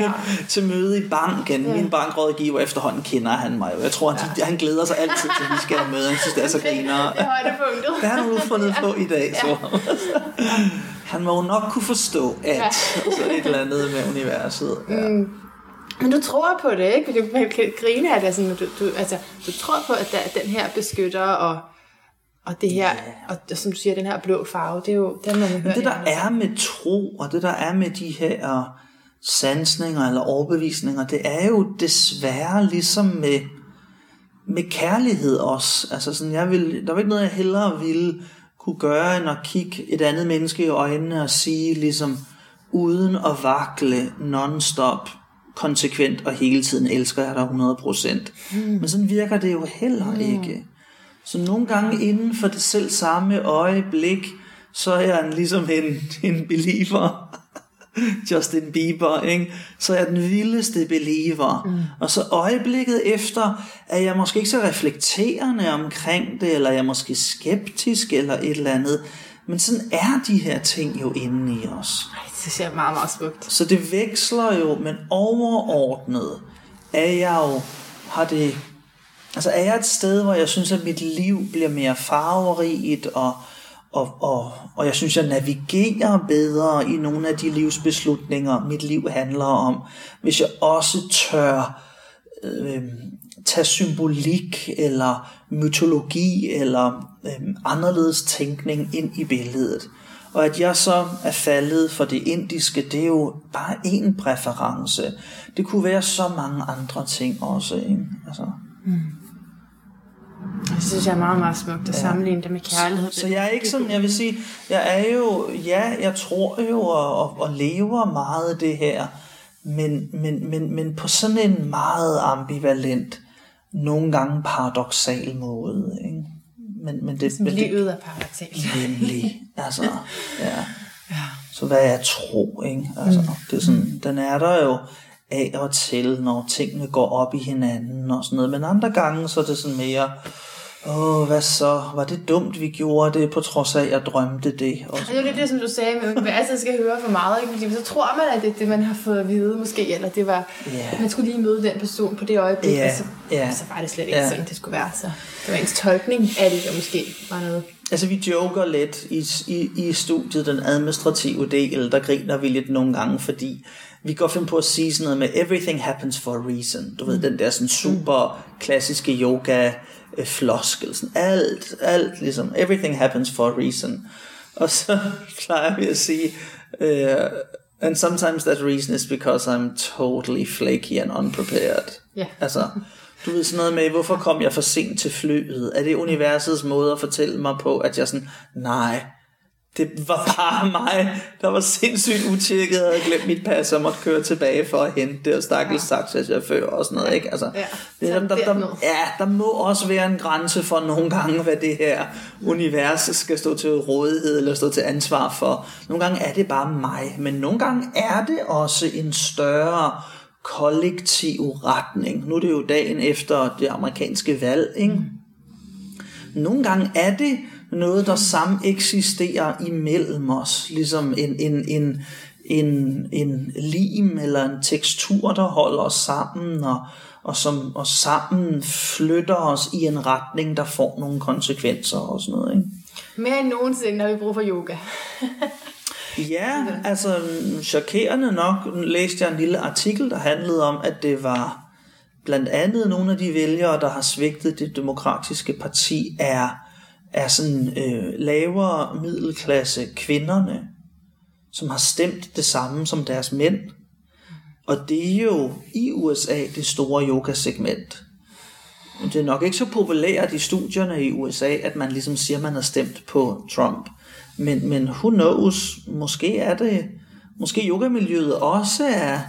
ja. til møde i banken. Ja. Min bankrådgiver efterhånden kender han mig. Jeg tror, han, ja. han glæder sig altid til, at vi skal have møde. Han synes, det er så griner. Det er højdepunktet. Hvad har du fundet på i dag? Så? Han må jo nok kunne forstå, at ja. så et eller andet med universet. Ja. Mm. Men du tror på det, ikke? Du kan grine af det, sådan, du, du, altså, du tror på, at, der, at den her beskytter, og, og det her, yeah. og som du siger, den her blå farve, det er jo, den man hører. Det der er med tro, og det der er med de her sansninger eller overbevisninger, det er jo desværre ligesom med, med kærlighed også. Altså sådan, jeg vil, der var ikke noget, jeg hellere ville kunne gøre, end at kigge et andet menneske i øjnene og sige ligesom, uden at vakle non-stop, konsekvent og hele tiden elsker jeg dig 100%. Mm. Men sådan virker det jo heller mm. ikke. Så nogle gange inden for det selv samme øjeblik, så er jeg ligesom en, en believer. Justin Bieber, ikke? så er jeg den vildeste believer. Mm. Og så øjeblikket efter, er jeg måske ikke så reflekterende omkring det, eller jeg er måske skeptisk, eller et eller andet. Men sådan er de her ting jo inde i os. Ej, det ser meget, meget smukt. Så det veksler jo, men overordnet er jeg jo, har det, altså er jeg et sted, hvor jeg synes, at mit liv bliver mere farverigt, og og, og, og jeg synes, jeg navigerer bedre i nogle af de livsbeslutninger, mit liv handler om, hvis jeg også tør øh, tage symbolik eller mytologi eller øh, anderledes tænkning ind i billedet. Og at jeg så er faldet for det indiske, det er jo bare en præference. Det kunne være så mange andre ting også. Ikke? Altså. Mm. Det synes jeg er meget, meget smukt at ja. sammenligne det med kærlighed. Så jeg er ikke sådan, jeg vil sige, jeg er jo, ja, jeg tror jo og, og, og lever meget det her, men, men, men, men på sådan en meget ambivalent, nogle gange paradoxal måde. Ikke? Men, men det, men livet er paradoxalt. Nemlig, altså, ja. ja. Så hvad er tro, ikke? Altså, mm. det er sådan, den er der jo af og til, når tingene går op i hinanden og sådan noget. Men andre gange, så er det sådan mere, åh, hvad så? Var det dumt, vi gjorde det, på trods af, at jeg drømte det? Og det er jo det, som du sagde, med, at man altid skal høre for meget, ikke? Fordi så tror man, at det er det, man har fået at vide, måske, eller det var, yeah. man skulle lige møde den person på det øjeblik, yeah. og så, yeah. så var det slet ikke yeah. sådan, det skulle være. Så det var ens tolkning af det, der måske var noget. Altså, vi joker lidt i, i, i studiet, den administrative del, der griner vi lidt nogle gange, fordi vi kan godt finde på at sige sådan noget med, everything happens for a reason. Du ved, mm. den der sådan super klassiske yoga øh, floskel, sådan alt, alt ligesom, everything happens for a reason. Og så plejer vi at sige, uh, and sometimes that reason is because I'm totally flaky and unprepared. Yeah. Altså, du ved sådan noget med, hvorfor kom jeg for sent til flyet? Er det universets måde at fortælle mig på, at jeg sådan, nej, Det var bare mig, der var sindssygt utjekket og havde glemt mit pas og måtte køre tilbage for at hente det og stakkels ja. taxachauffør og sådan noget. Ikke? Altså, Ja. det, der, der, der, ja, der må også være en grænse for nogle gange, hvad det her univers skal stå til rådighed eller stå til ansvar for. Nogle gange er det bare mig, men nogle gange er det også en større kollektiv retning. Nu er det jo dagen efter det amerikanske valg, ikke? Nogle gange er det noget, der sammen eksisterer imellem os, ligesom en, en, en, en, en lim eller en tekstur, der holder os sammen, og, og som og sammen flytter os i en retning, der får nogle konsekvenser og sådan noget. Ikke? Mere end nogensinde har vi brug for yoga. Ja, altså chokerende nok læste jeg en lille artikel, der handlede om, at det var blandt andet nogle af de vælgere, der har svigtet det demokratiske parti, er, er sådan øh, lavere middelklasse kvinderne, som har stemt det samme som deres mænd. Og det er jo i USA det store yogasegment. Men Det er nok ikke så populært i studierne i USA, at man ligesom siger, at man har stemt på Trump. Men, men who knows, måske er det, måske yogamiljøet også er,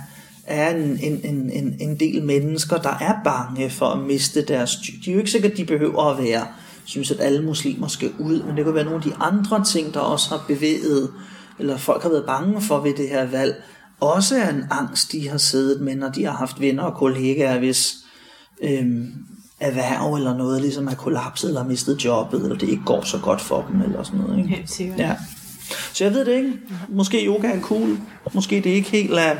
er en, en, en, en, en del mennesker, der er bange for at miste deres... De er jo ikke sikkert, at de behøver at være, synes at alle muslimer skal ud, men det kan være nogle af de andre ting, der også har bevæget, eller folk har været bange for ved det her valg, også er en angst, de har siddet med, når de har haft venner og kollegaer, hvis øhm, erhverv eller noget ligesom er kollapset, eller har mistet jobbet, eller det ikke går så godt for dem, eller sådan noget. Ikke? Helt sikkert. Ja. Så jeg ved det ikke. Måske yoga er cool. Måske det ikke helt er...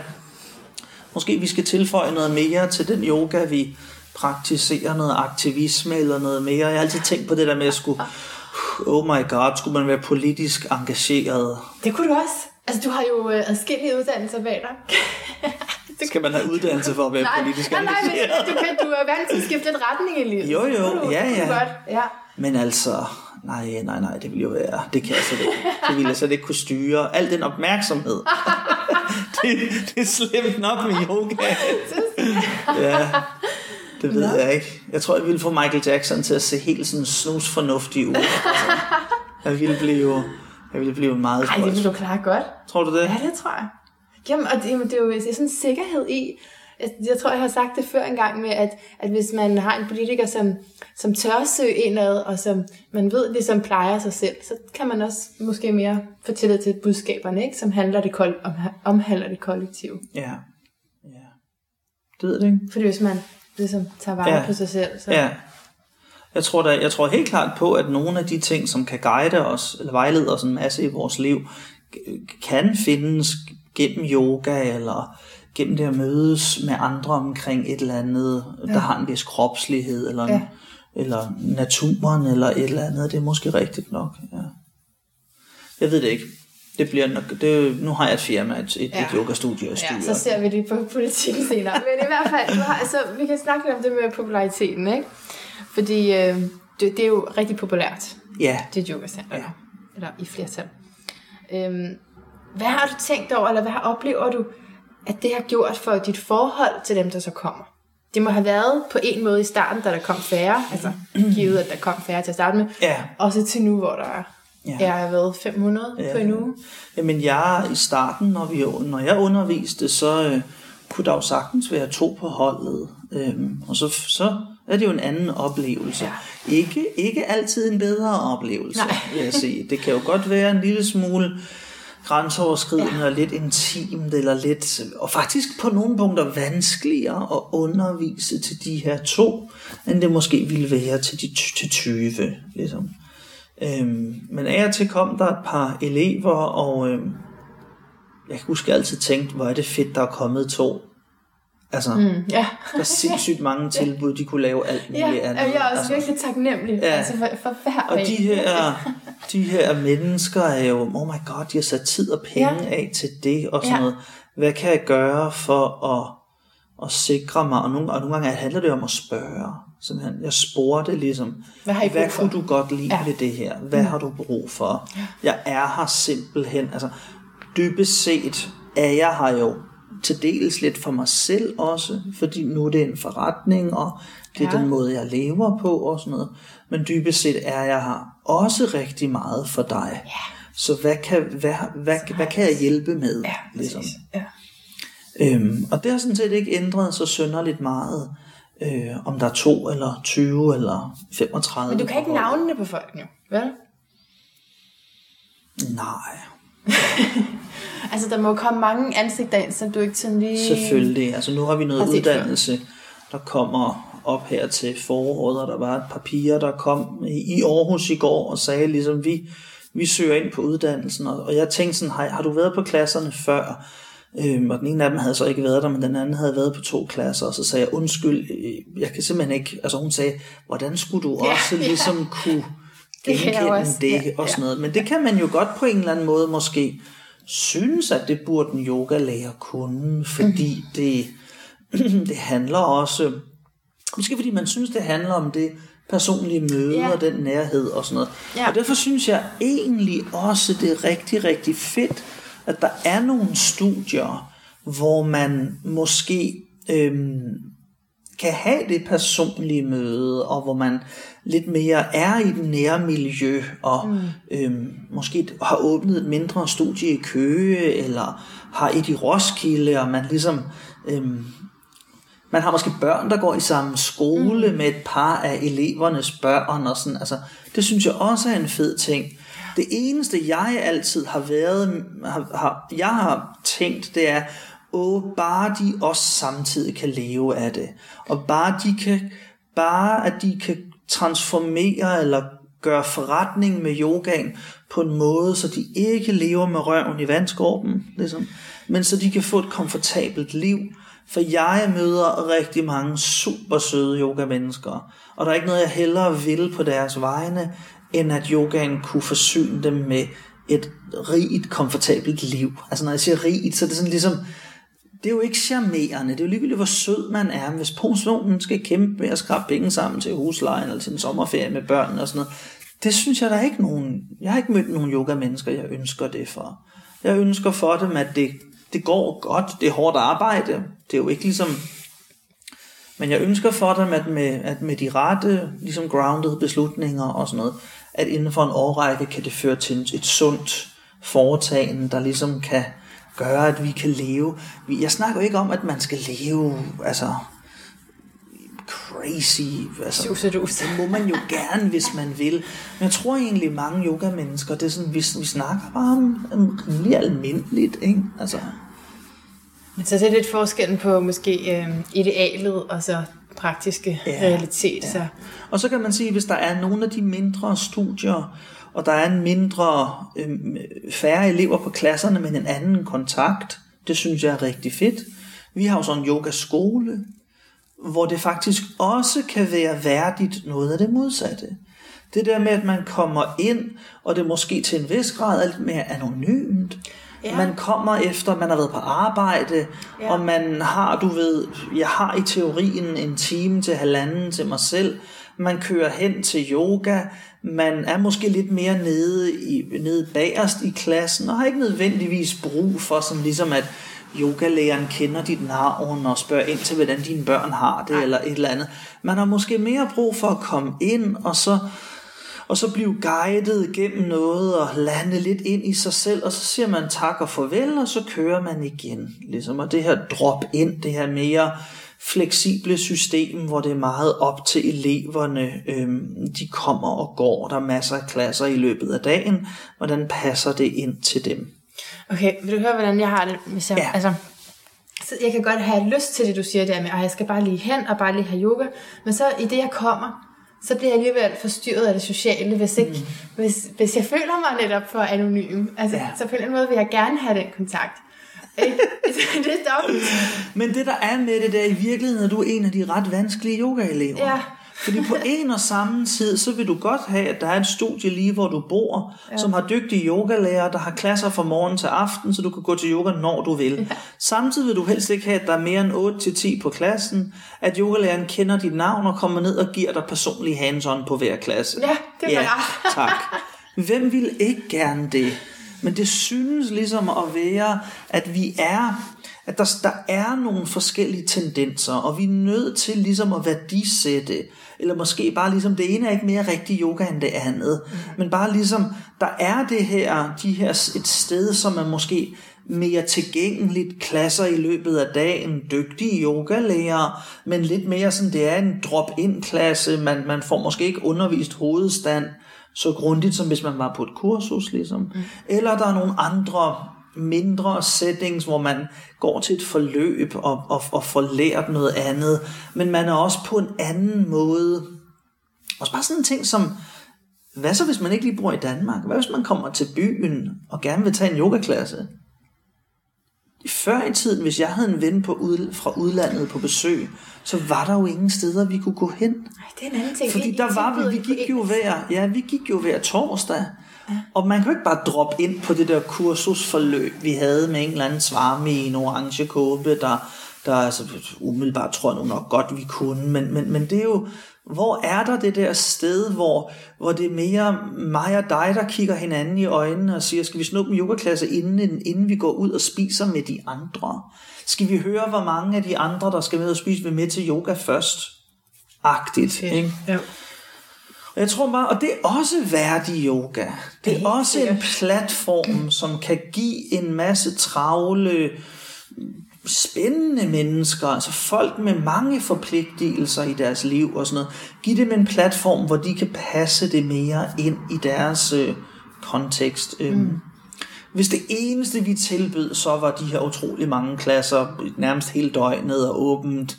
Måske vi skal tilføje noget mere til den yoga, vi praktiserer noget aktivisme eller noget mere. Jeg har altid tænkt på det der med at skulle... Oh my god, skulle man være politisk engageret? Det kunne du også. Altså, du har jo øh, adskillige uddannelser bag dig. Det- Skal man have uddannelse for at være nej, politisk nej, nej, men engageret? du, kan, du er vant til at skifte lidt retning i livet. Jo, jo, du- ja, ja. Godt. ja. Men altså, nej, nej, nej, det ville jo være, det kan jeg slet ikke, det ville jeg slet ikke kunne styre. Al den opmærksomhed, det, det er slemt nok med yoga. Ja, det ved jeg ikke. Jeg tror, jeg ville få Michael Jackson til at se helt sådan snus fornuftig ud. Altså, jeg ville blive, jeg ville blive meget Ej, det spøjs. vil du klare godt. Tror du det? Ja, det tror jeg. Jamen, og det, det er jo det er sådan en sikkerhed i, jeg, jeg tror, jeg har sagt det før engang med, at, at hvis man har en politiker, som, som tør søge indad, og som man ved ligesom plejer sig selv, så kan man også måske mere få tillid til budskaberne, ikke? som handler det kol- om, omhandler det kollektive. Ja. ja. Det ved jeg ikke. Fordi hvis man ligesom tager vare Ja. på sig selv, så... Ja. Jeg tror, der, jeg tror helt klart på, at nogle af de ting, som kan guide os, eller vejlede os en masse i vores liv, kan findes gennem yoga, eller gennem det at mødes med andre omkring et eller andet, ja. der har en vis kropslighed, eller, ja. Ja. eller naturen, eller et eller andet. Det er måske rigtigt nok. Ja. Jeg ved det ikke. Det bliver nok, det, nu har jeg et firma, et, et, ja. et yogastudie, Ja, så ser vi det på politikken senere. Men i hvert fald, du har, altså, vi kan snakke lidt om det med populariteten, ikke? Fordi øh, det, det er jo rigtig populært, Ja, det yoga ja. Eller i flertal. Øhm, hvad har du tænkt over, eller hvad har, oplever du, at det har gjort for dit forhold til dem, der så kommer? Det må have været på en måde i starten, da der kom færre, altså givet, at der kom færre til at starte med, ja. også til nu, hvor der er, Ja. ja. er været 500 Ja. på en uge. Jamen jeg i starten, når, vi, når jeg underviste, så øh, kunne der jo sagtens være to på holdet. Øhm, og så, så er det jo en anden oplevelse. Ja. Ikke, ikke altid en bedre oplevelse, Nej. vil jeg sige. Det kan jo godt være en lille smule grænseoverskridende ja. og lidt intimt, eller lidt, og faktisk på nogle punkter vanskeligere at undervise til de her to, end det måske ville være til de til 20. Ligesom. Øhm, men af og til kom der et par elever, og øhm, jeg kan huske, jeg altid tænkte, hvor er det fedt, der er kommet to. Altså, mm. Ja. der er sindssygt mange tilbud, de kunne lave alt muligt Ja, andet. jeg er også altså, virkelig taknemmelig Ja. altså for, for hver og de her, de her mennesker er jo, oh my god, de har sat tid og penge. Ja. af til det, og sådan. Ja. noget. Hvad kan jeg gøre for at, at sikre mig? Og nogle, og nogle gange handler det om at spørge. Simpelthen. Jeg spurgte ligesom, Hvad har I hvad kunne du godt lide ja. Ved det her? Hvad har du brug for? Jeg er her simpelthen, altså dybest set er jeg her jo til dels lidt for mig selv også, fordi nu er det en forretning, og det er ja. Den måde, jeg lever på og sådan noget. Men dybest set er jeg her også rigtig meget for dig. Ja. Så hvad kan, hvad, hvad, hvad kan jeg hjælpe med? Ja, ligesom? Ja. Øhm, og det har sådan set ikke ændret så synderligt meget, øh, om der er to eller 20 eller 35. Men du kan ikke navnene på folk nu, vel? Nej, Altså, der må komme mange ansigter ind, så du ikke sådan lige... selvfølgelig. Altså nu har vi noget Har set før. uddannelse, der kommer op her til foråret, og der var et par piger, der kom i i Aarhus i går og sagde ligesom, vi, vi søger ind på uddannelsen, og, og jeg tænkte sådan, har, har du været på klasserne før? Øhm, og den ene af dem havde så ikke været der, men den anden havde været på to klasser, og så sagde jeg, undskyld, øh, jeg kan simpelthen ikke, altså hun sagde, hvordan skulle du Ja, også ja. ligesom kunne Det genkende også- det, ja, og sådan noget. Men det kan man jo godt på en eller anden måde måske synes, at det burde en yogalærer kunne, fordi Mhm. det, det handler også, måske fordi man synes, det handler om det personlige møde Ja. og den nærhed og sådan noget. Ja. Og derfor synes jeg egentlig også, det er rigtig, rigtig fedt, at der er nogle studier, hvor man måske øhm, kan have det personlige møde, og hvor man lidt mere er i den nære miljø, og mm. øhm, måske har åbnet et mindre studie i Køge, eller har et i Roskilde, og man ligesom... Øhm, man har måske børn, der går i samme skole mm. med et par af elevernes børn, og sådan, altså, det synes jeg også er en fed ting. Det eneste, jeg altid har været, har, har, jeg har tænkt, det er, åh, bare de også samtidig kan leve af det. Og bare de kan, bare at de kan transformere eller gøre forretning med yogaen på en måde, så de ikke lever med røven i vandskorben, ligesom, men så de kan få et komfortabelt liv. For jeg møder rigtig mange super søde yoga-mennesker, og der er ikke noget, jeg hellere vil på deres vegne, end at yogaen kunne forsyne dem med et rigt, komfortabelt liv. Altså når jeg siger rigt, så er det sådan ligesom, det er jo ikke charmerende. Det er jo ligegyldigt, hvor sød man er. Hvis personen skal kæmpe med at skrabe penge sammen til huslejen eller til en sommerferie med børnene og sådan noget, det synes jeg, der er ikke nogen... Jeg har ikke mødt nogen yoga-mennesker, jeg ønsker det for. Jeg ønsker for dem, at det, det går godt. Det er hårdt arbejde. Det er jo ikke ligesom... Men jeg ønsker for dem, at med, at med de rette, ligesom grounded beslutninger og sådan noget, at inden for en årrække kan det føre til et, sundt foretagende, der ligesom kan gøre, at vi kan leve. Jeg snakker jo ikke om, at man skal leve, altså crazy. Altså, Susedus. det må man jo gerne, hvis man vil. Men jeg tror egentlig, mange yoga-mennesker, det er sådan, vi, vi snakker bare om, om rimelig almindeligt, ikke? Altså, Men så er det lidt forskellen på måske øh, idealet og så praktiske Ja, ja, realitet. Ja. Så. Og så kan man sige, hvis der er nogle af de mindre studier, og der er en mindre, øhm, færre elever på klasserne, men en anden kontakt, det synes jeg er rigtig fedt. Vi har jo sådan en yogaskole, hvor det faktisk også kan være værdigt noget af det modsatte. Det der med, at man kommer ind, og det måske til en vis grad er lidt mere anonymt. Ja. Man kommer efter, man har været på arbejde, Ja. og man har, du ved, jeg har i teorien en time til halvanden til mig selv. Man kører hen til yoga, man er måske lidt mere nede, i, nede bagerst i klassen, og har ikke nødvendigvis brug for sådan ligesom at yogalæreren kender dit navn og spørger ind til, hvordan dine børn har det, eller et eller andet. Man har måske mere brug for at komme ind, og så og så blive guidet gennem noget og lande lidt ind i sig selv, og så siger man tak og farvel, og så kører man igen. Ligesom. Og det her drop ind, det her mere fleksible system, hvor det er meget op til eleverne. Øhm, de kommer og går, der er masser af klasser i løbet af dagen. Hvordan passer det ind til dem? Okay, vil du høre, hvordan jeg har det? Hvis jeg, Ja. altså, så jeg kan godt have lyst til det, du siger der med, at jeg skal bare lige hen og bare lige have yoga. Men så i det, jeg kommer, så bliver jeg alligevel forstyrret af det sociale, hvis, ikke, mm. hvis, hvis jeg føler mig netop for anonym. Altså, Ja. så på en måde vil jeg gerne have den kontakt. Det er dobbelt. Men det der er med det der i virkeligheden, er du en af de ret vanskelige yogaelever. Ja. Fordi på en og samme tid, så vil du godt have, at der er et studie lige, hvor du bor, ja. som har dygtige yogalærere, der har klasser fra morgen til aften, så du kan gå til yoga, når du vil. Ja. Samtidig vil du helst ikke have, at der er mere end 8-10 på klassen, at yogalæreren kender dit navn og kommer ned og giver dig personlig hands-on på hver klasse. Ja, det var ja, rart. tak. Hvem vil ikke gerne det? Men det synes ligesom at være, at vi er, at der, der er nogle forskellige tendenser, og vi er nødt til ligesom at værdisætte, eller måske bare ligesom, det ene er ikke mere rigtig yoga end det andet, mm. men bare ligesom, der er det her, de her, et sted, som er måske mere tilgængeligt, klasser i løbet af dagen, dygtige yogalærer, men lidt mere sådan, det er en drop-in klasse, man, man får måske ikke undervist hovedstand så grundigt, som hvis man var på et kursus, ligesom. Mm. Eller der er nogle andre mindre settings, hvor man går til et forløb og, og, og får lært noget andet, men man er også på en anden måde. Og bare sådan en ting som, hvad så hvis man ikke lige bor i Danmark? Hvad hvis man kommer til byen og gerne vil tage en yogaklasse? Før i tiden, hvis jeg havde en ven på ud, fra udlandet på besøg, så var der jo ingen steder, vi kunne gå hen. Nej, det er en anden ting. Fordi der var vi, vi gik jo hver, ja, vi gik jo hver torsdag. Ja. Og man kan jo ikke bare droppe ind på det der kursusforløb, vi havde med en eller anden svarme i en orange kåbe, der, der altså, umiddelbart tror jeg nu nok godt, vi kunne. Men, men, men det er jo, hvor er der det der sted, hvor, hvor det er mere mig og dig, der kigger hinanden i øjnene og siger, skal vi snuppe en yogaklasse, inden, inden vi går ud og spiser med de andre? Skal vi høre, hvor mange af de andre, der skal med og spise, vil med til yoga først? Agtigt, okay. ikke? Ja. Og jeg tror bare, og det er også værdig yoga. Det er også en platform, som kan give en masse travle, spændende mennesker, altså folk med mange forpligtelser i deres liv og sådan noget, give dem en platform, hvor de kan passe det mere ind i deres øh, kontekst. Øhm, mm. Hvis det eneste, vi tilbød, så var de her utrolig mange klasser, nærmest hele døgnet og åbent,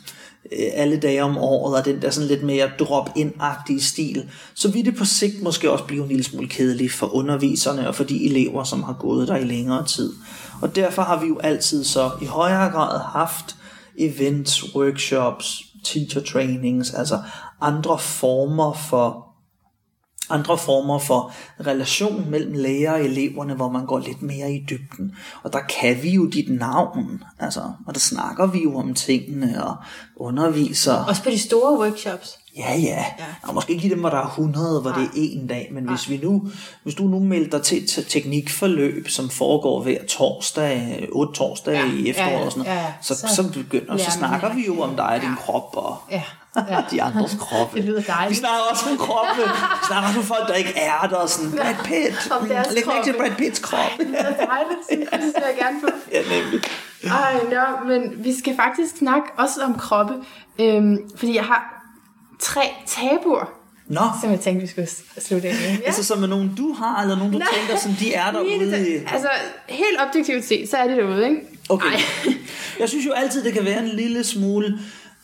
Øh, alle dage om året, og den der sådan lidt mere drop-in-agtige stil, så vil det på sigt måske også blive en lille smule kedeligt for underviserne og for de elever, som har gået der i længere tid. Og derfor har vi jo altid så i højere grad haft events, workshops, teacher trainings, altså andre former for andre former for relation mellem lærer og eleverne, hvor man går lidt mere i dybden. Og der kan vi jo dit navn, altså, og der snakker vi jo om tingene og underviser. Også på de store workshops. Ja, ja. ja. Og måske ikke dem, hvor der er 100, hvor Nej. det er en dag, men Nej. hvis vi nu, hvis du nu melder dig til et teknikforløb, som foregår hver torsdag, otte torsdag ja. i efteråret ja, ja, og sådan ja, ja. Så, så, så, begynder, så snakker vi jo om dig og din krop og ja. Ja. de andres kroppe. Det lyder dejligt. Vi snakker også om kroppe. Vi snakker også om folk, der ikke er der. Sådan, Brad Pitt. Om deres Læg mærke til Brad Pitts krop. Det lyder dejligt. Det vil jeg gerne på. Ja, nemlig. Ej, no, men vi skal faktisk snakke også om kroppe. Øhm, fordi jeg har tre tabuer. Nå. Som jeg tænkte, vi skulle slutte af med. Ja. Altså som er nogen, du har, eller nogen, du Nej. tænker, som de er derude? I... Altså, helt objektivt set, så er det derude, ikke? Okay. Ej. jeg synes jo altid, det kan være en lille smule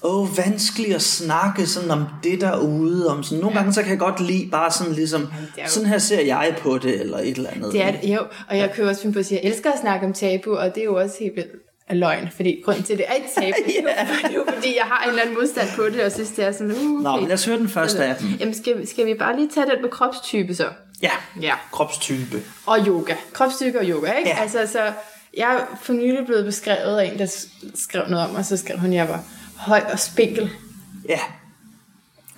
åh, vanskeligt at snakke sådan om det derude. Om sådan. Nogle ja. gange så kan jeg godt lide bare sådan ligesom, jo... sådan her ser jeg på det, eller et eller andet. Det er jo. Og jeg kan jo også finde på at sige, at jeg elsker at snakke om tabu, og det er jo også helt vildt af løgn, fordi grund til, det er et tabu, yeah. det er jo fordi, jeg har en eller anden modstand på det, og synes, det er sådan, uh, okay. Nå, men lad os høre den første af dem. Jamen, skal, skal vi bare lige tage den med kropstype så? Ja, ja. kropstype. Og yoga. Kropstype og yoga, ikke? Ja. Altså, så jeg er for nylig blevet beskrevet af en, der skrev noget om, og så skrev hun, jeg var høj og spinkel. Ja.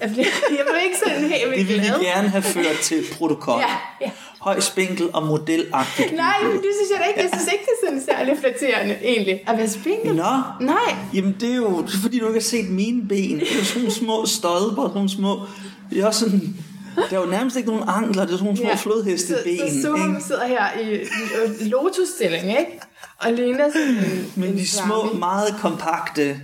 Jeg blev, jeg blev ikke sådan helt Det ville vi gerne have ført til protokol. Ja, ja. Høj, spinkel og modelagtigt. Nej, men det synes jeg da ikke. Jeg synes ikke, det er sådan særlig flatterende, egentlig. At være spinkel. Nå. Nej. Jamen, det er jo det er, fordi, du ikke har set mine ben. Det er jo sådan nogle små stolper, sådan nogle små... Det er også sådan... Der er jo nærmest ikke nogen ankler, det er sådan nogle små ja. flodhesteben. Så, så, så sidder her i, i lotusstilling, ikke? Og ligner sådan en, Men de små, meget kompakte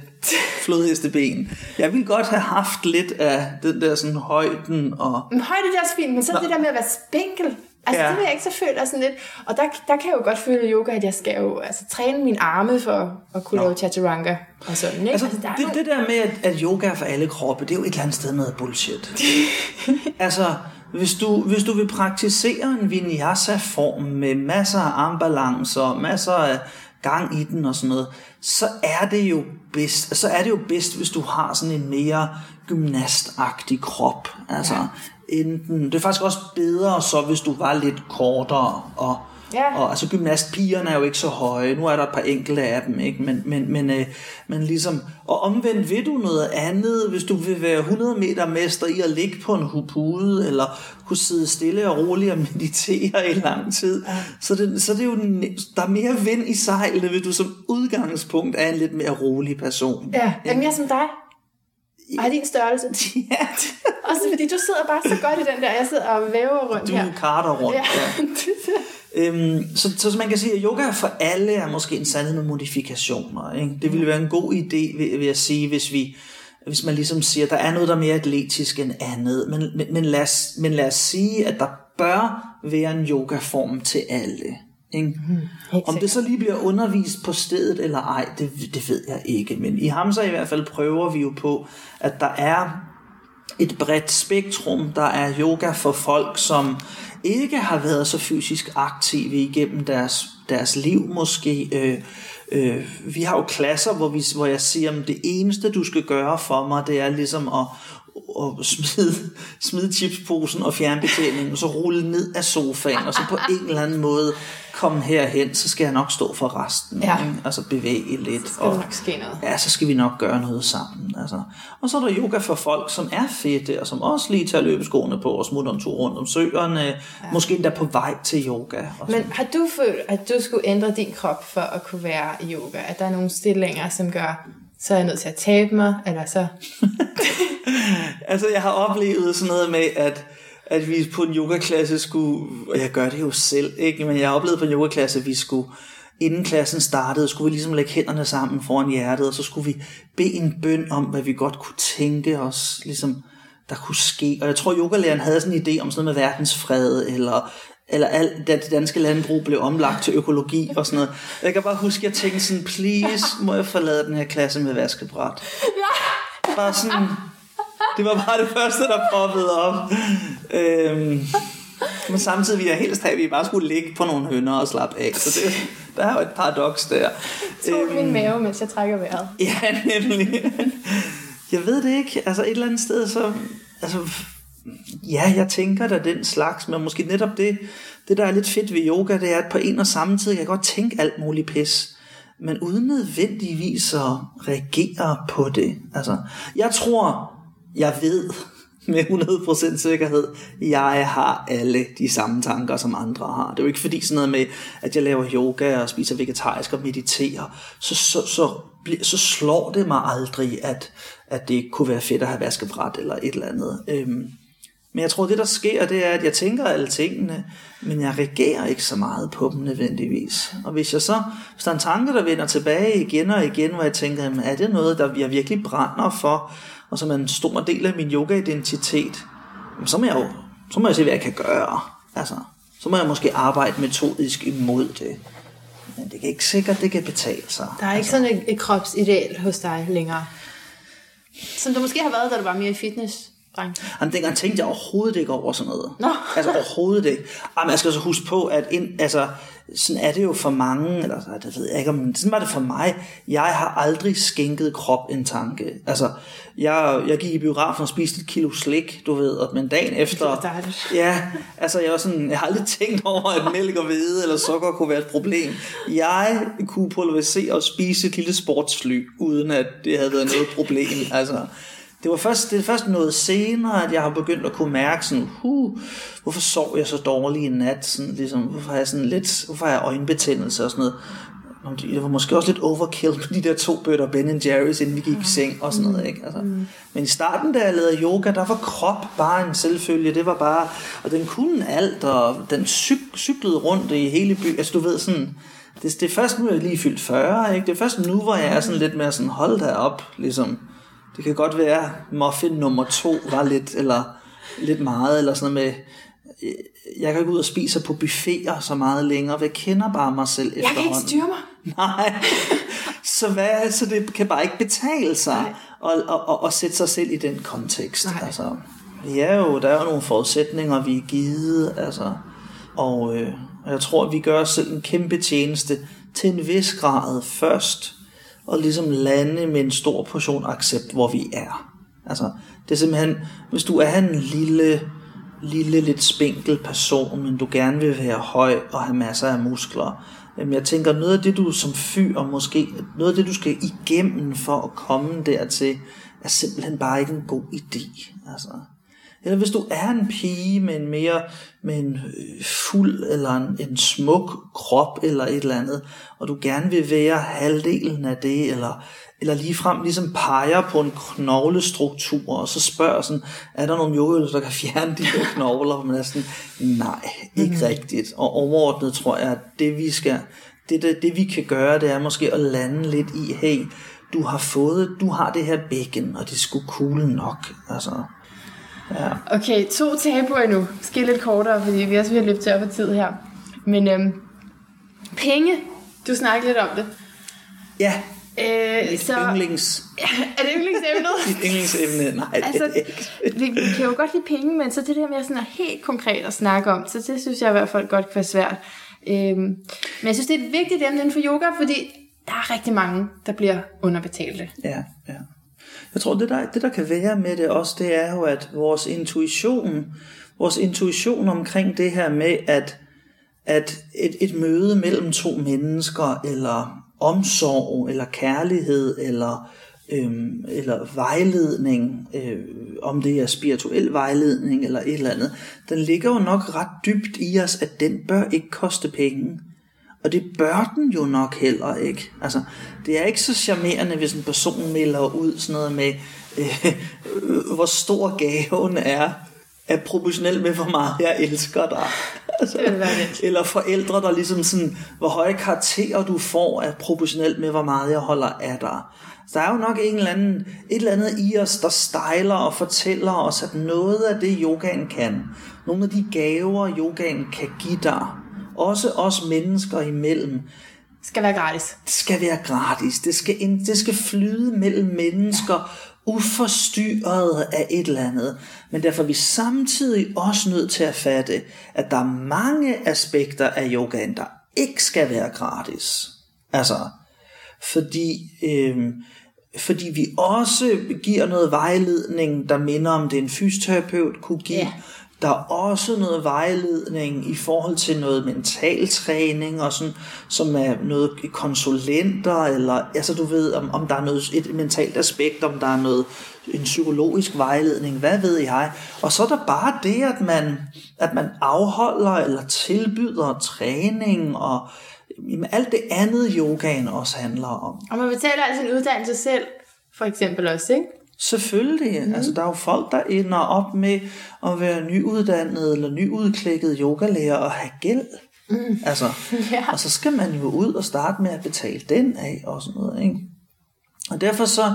flodhesteben. Jeg ville godt have haft lidt af den der sådan højden og... Men højde det er også fint, men så Nå. det der med at være spinkel, Altså ja. det vil jeg ikke så føle sådan lidt. Og der, der kan jeg jo godt føle i yoga, at jeg skal jo altså, træne mine arme for at kunne Nå. lave chaturanga og sådan. Ikke? Altså, altså der det, det der med, at, at yoga er for alle kroppe, det er jo et eller andet sted noget bullshit. altså, hvis du, hvis du vil praktisere en vinyasa-form med masser af armbalancer, masser af gang i den og sådan noget, så er det jo bedst, så er det jo bedst, hvis du har sådan en mere gymnastagtig krop. Altså, ja. enten, det er faktisk også bedre så, hvis du var lidt kortere og Ja. Og altså gymnastpigerne er jo ikke så høje. Nu er der et par enkelte af dem, ikke? Men, men, men, øh, men ligesom... Og omvendt vil du noget andet, hvis du vil være 100 meter mester i at ligge på en hupude, eller kunne sidde stille og roligt og meditere i lang tid. Ja. Så, det, så det er jo... Der er mere vind i sejlene, hvis du som udgangspunkt er en lidt mere rolig person. Ja, jeg er mere som dig. Har din størrelse. Ja, Også fordi du sidder bare så godt i den der. Jeg sidder og væver rundt du her. karter rundt. Ja. Øhm, så, så man kan sige, at yoga for alle er måske en sandhed med modifikationer. Ikke? Det ville være en god idé, vil, vil jeg sige, hvis vi hvis man ligesom siger, at der er noget, der er mere atletisk end andet. Men, men, men, lad, os, men lad os sige, at der bør være en yogaform til alle. Ikke? Mm, Om det så lige bliver undervist på stedet eller ej, det, det ved jeg ikke. Men i Hamza i hvert fald prøver vi jo på, at der er et bredt spektrum. Der er yoga for folk, som ikke har været så fysisk aktive igennem deres, deres liv måske. Øh, øh, vi har jo klasser, hvor, vi, hvor jeg siger, at det eneste du skal gøre for mig, det er ligesom at, at smide, smide chipsposen og fjernbetjeningen, og så rulle ned af sofaen, og så på en eller anden måde komme herhen, så skal jeg nok stå for resten. Ja. Ikke? Altså bevæge lidt. skal der nok ske noget. Ja, så skal vi nok gøre noget sammen. Altså. Og så er der yoga for folk, som er fedte, og som også lige tager løbeskoene på og smutter en tur rundt om søerne. Ja. Måske endda på vej til yoga. Og Men har du følt, at du skulle ændre din krop for at kunne være i yoga? At der er nogle stillinger, som gør, så er jeg nødt til at tabe mig, eller så... Altså, jeg har oplevet sådan noget med, at, at vi på en yogaklasse skulle, og jeg gør det jo selv, ikke? men jeg har oplevet på en yogaklasse, at vi skulle, inden klassen startede, skulle vi ligesom lægge hænderne sammen foran hjertet, og så skulle vi bede en bøn om, hvad vi godt kunne tænke os, ligesom, der kunne ske. Og jeg tror, yogalæreren havde sådan en idé om sådan noget med verdensfred, eller eller alt det danske landbrug blev omlagt til økologi og sådan noget. Jeg kan bare huske, at jeg tænkte sådan, please, må jeg forlade den her klasse med vaskebræt? Bare sådan, det var bare det første, der poppede op. Øhm, men samtidig ville jeg helst have, at vi bare skulle ligge på nogle hønder og slappe af. Så det, der er jo et paradoks der. Tog min mave, mens jeg trækker vejret. Ja, nemlig. Jeg ved det ikke. Altså et eller andet sted, så... Altså, ja, jeg tænker da den slags, men måske netop det, det der er lidt fedt ved yoga, det er, at på en og samme tid, jeg godt tænke alt muligt pis, men uden nødvendigvis at reagere på det. Altså, jeg tror, jeg ved med 100% sikkerhed, jeg har alle de samme tanker, som andre har. Det er jo ikke fordi sådan noget med, at jeg laver yoga og spiser vegetarisk og mediterer, så, så, så, bl- så slår det mig aldrig, at, at det kunne være fedt at have vaskebræt eller et eller andet. Øhm, men jeg tror, det der sker, det er, at jeg tænker alle tingene, men jeg reagerer ikke så meget på dem nødvendigvis. Og hvis jeg så, hvis der er en tanke, der vender tilbage igen og igen, hvor jeg tænker, jamen, er det noget, der jeg virkelig brænder for, og som er en stor del af min yoga-identitet, jamen, så må jeg jo så må jeg se, hvad jeg kan gøre. Altså, så må jeg måske arbejde metodisk imod det. Men det er ikke sikkert, det kan betale sig. Der er ikke sådan et, et kropsideal hos dig længere. Som der måske har været, da du var mere i fitness. Jamen, dengang tænkte jeg overhovedet ikke over sådan noget. Nå. Altså overhovedet ikke. Jamen, jeg skal så huske på, at ind, altså, sådan er det jo for mange, eller det ved jeg ikke, men sådan var det for mig. Jeg har aldrig skænket krop en tanke. Altså, jeg, jeg gik i biografen og spiste et kilo slik, du ved, og, men dagen efter... Det er dejligt. Ja, altså jeg, var sådan, jeg har aldrig tænkt over, at mælk og hvede eller sukker kunne være et problem. Jeg kunne pulverisere og spise et lille sportsfly, uden at det havde været noget problem. Altså, det var først, det er først noget senere, at jeg har begyndt at kunne mærke sådan, huh, hvorfor sov jeg så dårligt i nat? Sådan, ligesom, hvorfor har jeg sådan lidt, hvorfor har jeg øjenbetændelse og sådan noget? Det var måske også lidt overkill med de der to bøtter Ben Jerry's, inden vi gik i seng og sådan noget. Ikke? Altså, Men i starten, da jeg lavede yoga, der var krop bare en selvfølge. Det var bare, og den kunne alt, og den cyk, cyklede rundt i hele byen. Altså du ved sådan, det, det er først nu, jeg lige fyldt 40, ikke? Det er først nu, hvor jeg er sådan lidt mere sådan, hold da op, ligesom. Det kan godt være, muffin nummer to var lidt, eller lidt meget, eller sådan noget med, jeg kan ikke ud og spise på buffeter så meget længere, for jeg kender bare mig selv Jeg kan ikke efterhånden. styre mig. Nej, så, hvad, så det kan bare ikke betale sig at, at, at, at sætte sig selv i den kontekst. Nej. Altså, ja jo, der er jo nogle forudsætninger, vi er givet, altså, og øh, jeg tror, at vi gør os selv en kæmpe tjeneste til en vis grad først, og ligesom lande med en stor portion accept, hvor vi er. Altså, det er simpelthen, hvis du er en lille lille, lidt spinkel person, men du gerne vil være høj og have masser af muskler. Jamen, jeg tænker, noget af det, du som fyr, og måske noget af det, du skal igennem for at komme dertil, er simpelthen bare ikke en god idé. Altså, eller hvis du er en pige med en mere med en øh, fuld eller en, en smuk krop eller et eller andet, og du gerne vil være halvdelen af det, eller, eller ligefrem ligesom peger på en knoglestruktur, og så spørger sådan, er der nogle yogaøvelser, der kan fjerne de her knogler? Og man er sådan, nej, ikke mm. rigtigt. Og overordnet tror jeg, at det vi skal, det, det, det vi kan gøre, det er måske at lande lidt i, hey, du har fået, du har det her bækken, og det skulle cool nok. Altså, Ja. Okay, to tabuer endnu. Måske lidt kortere, fordi vi er ved løbet tør for tid her. Men øhm, penge, du snakkede lidt om det. Ja, Øh, Mit så, yndlings... er det yndlingsemnet? Mit yndlingsemne? Nej, altså, det er. Vi, vi kan jo godt lide penge, men så det der med sådan at helt konkret at snakke om, så det synes jeg i hvert fald godt kan være svært. Øhm, men jeg synes, det er et vigtigt emne inden for yoga, fordi der er rigtig mange, der bliver underbetalte. Ja, ja. Jeg tror, det der, det der kan være med det også, det er jo, at vores intuition, vores intuition omkring det her med, at, at et, et møde mellem to mennesker, eller omsorg, eller kærlighed, eller, øhm, eller vejledning, øh, om det er spirituel vejledning, eller et eller andet, den ligger jo nok ret dybt i os, at den bør ikke koste penge. Og det bør den jo nok heller ikke. Altså, det er ikke så charmerende, hvis en person melder ud sådan noget med, øh, hvor stor gaven er, er proportionelt med, hvor meget jeg elsker dig. Altså, eller forældre, der ligesom sådan, hvor høje karakterer du får, er proportionelt med, hvor meget jeg holder af dig. Så der er jo nok en eller anden, et eller andet i os, der stejler og fortæller os, at noget af det, yogaen kan, nogle af de gaver, yogaen kan give dig, også os mennesker imellem, skal være gratis. Det skal være gratis. Det skal, det skal flyde mellem mennesker, uforstyrret af et eller andet. Men derfor er vi samtidig også nødt til at fatte, at der er mange aspekter af yogaen, der ikke skal være gratis. Altså, fordi, øh, fordi vi også giver noget vejledning, der minder om det en fysioterapeut kunne give. Ja. Der er også noget vejledning i forhold til noget mentaltræning og sådan, som er noget konsulenter, eller altså du ved, om, om der er noget, et mentalt aspekt, om der er noget, en psykologisk vejledning, hvad ved jeg. Og så er der bare det, at man, at man afholder eller tilbyder træning og jamen, alt det andet yogaen også handler om. Og man betaler altså en uddannelse selv, for eksempel også, ikke? Selvfølgelig. Mm. Altså, der er jo folk, der ender op med at være nyuddannet eller nyudklækket yogalærer og have gæld. Mm. Altså, ja. Og så skal man jo ud og starte med at betale den af og sådan noget. Ikke? Og derfor så,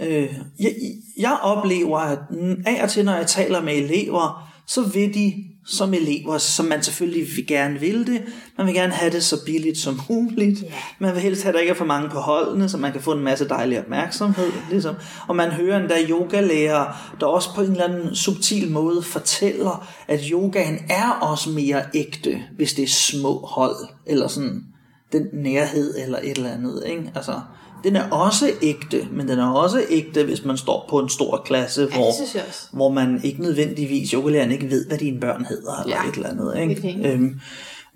øh, jeg, jeg oplever, at af og til, når jeg taler med elever, så vil de som elever, som man selvfølgelig vil gerne vil det. Man vil gerne have det så billigt som muligt. Yeah. Man vil helst have, at der ikke er for mange på holdene, så man kan få en masse dejlig opmærksomhed. Ligesom. Og man hører endda yogalærer, der også på en eller anden subtil måde fortæller, at yogaen er også mere ægte, hvis det er små hold, eller sådan den nærhed, eller et eller andet. Ikke? Altså, den er også ægte, men den er også ægte, hvis man står på en stor klasse, hvor, ja, hvor man ikke nødvendigvis, yogalæreren ikke ved, hvad dine børn hedder, eller ja. et eller andet. Ikke? Øhm,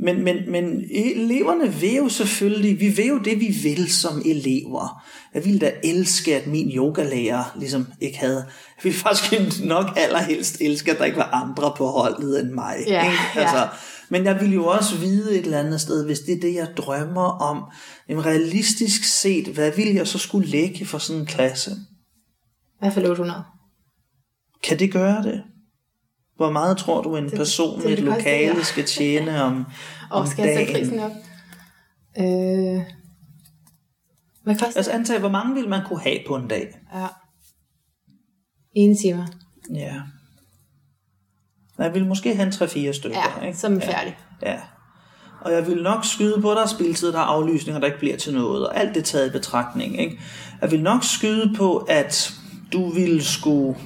men, men, men eleverne vil jo selvfølgelig, vi vil jo det, vi vil som elever. Jeg ville da elske, at min yogalærer ligesom ikke havde, jeg ville faktisk nok allerhelst elske, at der ikke var andre på holdet end mig. Ja, ikke? Altså, ja. Men jeg vil jo også vide et eller andet sted, hvis det er det, jeg drømmer om, en realistisk set, hvad vil jeg så skulle lægge for sådan en klasse? Hvad for 800? Kan det gøre det? Hvor meget tror du, en det, person med et lokale det, skal tjene om, om skal dagen? jeg prisen op? Øh, hvad koster Altså antag, hvor mange vil man kunne have på en dag? Ja. En time. Ja. Jeg vil måske have en 3-4 stykker. Ja, ikke? som er færdig. Ja. ja. Og jeg vil nok skyde på, at der er spiltid, der er aflysninger, der ikke bliver til noget, og alt det taget i betragtning. Ikke? Jeg vil nok skyde på, at du vil skulle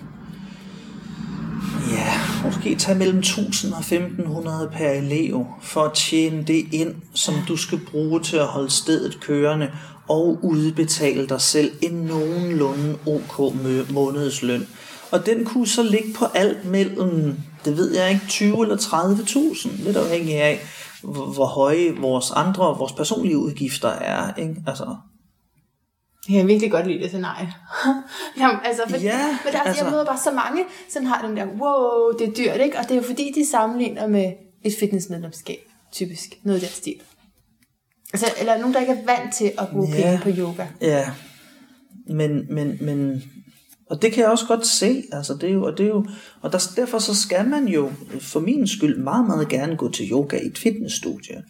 ja, måske tage mellem 1000 og 1500 per elev for at tjene det ind, som du skal bruge til at holde stedet kørende og udbetale dig selv en nogenlunde ok månedsløn. Og den kunne så ligge på alt mellem det ved jeg ikke, 20 eller 30.000, lidt afhængig af, hvor, høje vores andre, vores personlige udgifter er. Ikke? Altså, Jeg kan virkelig godt lide det scenarie. Jamen, altså, for, Ja, men der, altså, altså- jeg møder bare så mange, som har den der, wow, det er dyrt, ikke? Og det er jo fordi, de sammenligner med et fitnessmedlemskab, typisk. Noget i den stil. Altså, eller nogen, der ikke er vant til at bruge Ja. penge på yoga. Ja, men, men, men, og det kan jeg også godt se, altså det er jo, og det er jo, og der, derfor så skal man jo, for min skyld, meget, meget gerne gå til yoga i et fitnessstudie.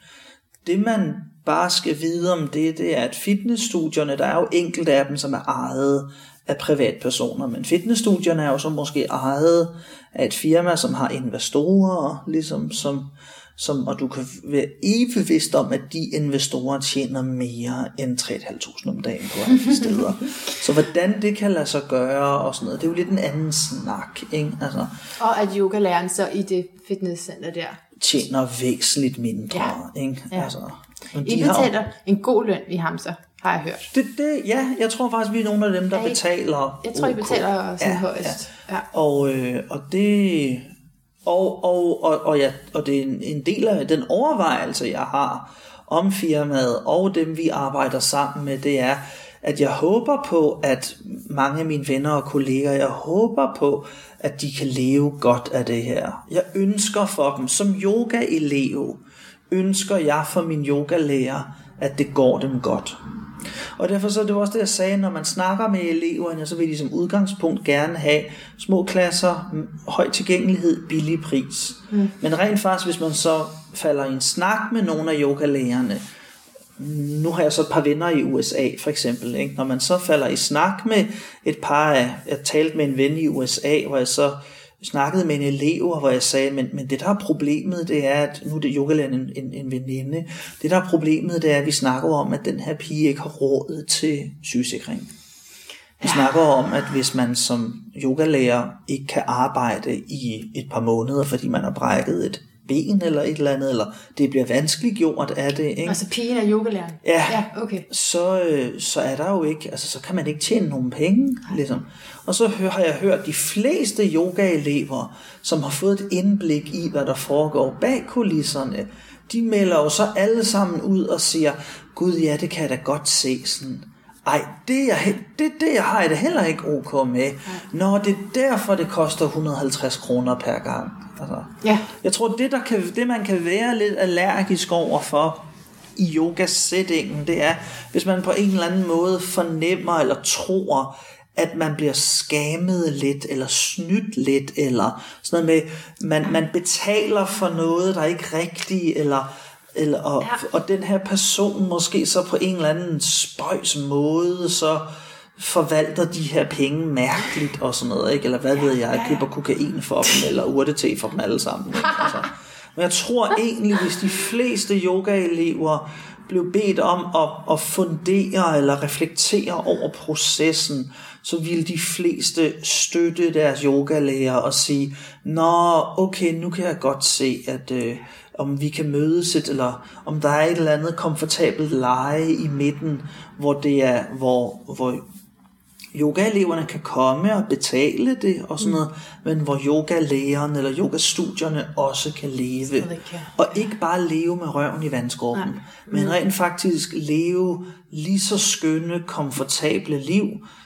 Det man bare skal vide om det, det er, at fitnessstudierne, der er jo enkelte af dem, som er ejet af privatpersoner, men fitnessstudierne er jo så måske ejet af et firma, som har investorer, ligesom som, som, og du kan være evigt bevidst om, at de investorer tjener mere end 3.500 om dagen på andre steder. Så hvordan det kan lade sig gøre og sådan noget, det er jo lidt en anden snak, ikke? Altså, Og at yogalæreren så i det fitnesscenter der, tjener væsentligt mindre, Ja. ikke? Ja. Altså, men I de har betaler en god løn i ham så, har jeg hørt. det, det, ja, jeg tror faktisk, vi er nogle af dem, der Ja, I- betaler Jeg tror, I OK. betaler sådan højst. Ja. Og, øh, og det og, og, og, og, ja, og det er en, en del af den overvejelse, jeg har om firmaet og dem, vi arbejder sammen med, det er, at jeg håber på, at mange af mine venner og kolleger, jeg håber på, at de kan leve godt af det her. Jeg ønsker for dem, som yoga-elev, ønsker jeg for min yogalærer, at det går dem godt. Og derfor så er det også det, jeg sagde, når man snakker med eleverne, så vil de som udgangspunkt gerne have små klasser, høj tilgængelighed, billig pris. Mm. Men rent faktisk, hvis man så falder i en snak med nogle af yogalærerne, nu har jeg så et par venner i USA for eksempel, ikke? når man så falder i snak med et par af, jeg talte med en ven i USA, hvor jeg så snakkede med en elev, hvor jeg sagde, men, men det der er problemet, det er, at nu er det yogalæren en, en, en veninde, det der er problemet, det er, at vi snakker om, at den her pige ikke har råd til sygesikring. Vi snakker om, at hvis man som yogalærer ikke kan arbejde i et par måneder, fordi man har brækket et ben eller et eller andet, eller det bliver vanskeligt gjort af det, ikke? Altså pigen er yogalæreren? Ja. Ja, okay. så, øh, så er der jo ikke, altså så kan man ikke tjene nogen penge, ligesom. Og så har jeg hørt de fleste yogaelever, som har fået et indblik i, hvad der foregår bag kulisserne, de melder jo så alle sammen ud og siger, gud ja, det kan jeg da godt se sådan. Ej, det er, jeg, det, det jeg har jeg det heller ikke ok med. Når det er derfor, det koster 150 kroner per gang. Altså, Ja. jeg tror, det, der kan, det man kan være lidt allergisk over for i yoga-settingen, det er, hvis man på en eller anden måde fornemmer eller tror, at man bliver skammet lidt, eller snydt lidt, eller sådan noget med, man, man betaler for noget, der er ikke rigtigt, eller, eller og, Ja. ja. og den her person måske så på en eller anden spøjs måde, så forvalter de her penge mærkeligt og sådan noget, ikke? eller hvad ved jeg, jeg køber kokain for dem, eller urtete for dem alle sammen. Ikke? Altså. Men jeg tror egentlig, hvis de fleste yogaelever blev bedt om at, at fundere eller reflektere over processen, så ville de fleste støtte deres yogalærer og sige, Nå, okay, nu kan jeg godt se, at øh, om vi kan mødes et, eller om der er et eller andet komfortabelt leje i midten, hvor det er, hvor, hvor yogaeleverne kan komme og betale det og sådan noget, men hvor yogalærerne eller yogastudierne også kan leve. Kan. Og ikke bare leve med røven i vandskorpen, men rent faktisk leve lige så skønne, komfortable liv,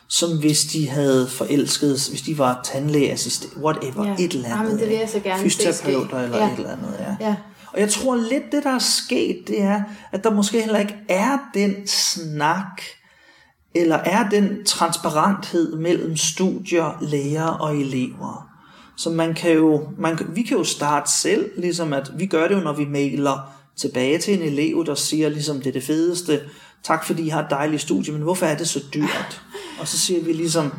som hvis de havde forelsket, hvis de var tandlægeassistent, whatever, Ja. et eller andet. Jamen, det vil jeg så gerne Fysioterapeuter eller Ja. et eller andet, ja. Ja. Og jeg tror lidt, det der er sket, det er, at der måske heller ikke er den snak, eller er den transparenthed mellem studier, læger og elever. Så man kan jo, man, vi kan jo starte selv, ligesom at vi gør det jo, når vi mailer tilbage til en elev, der siger ligesom, det er det fedeste, tak fordi I har et dejligt studie, men hvorfor er det så dyrt? Og så siger vi ligesom,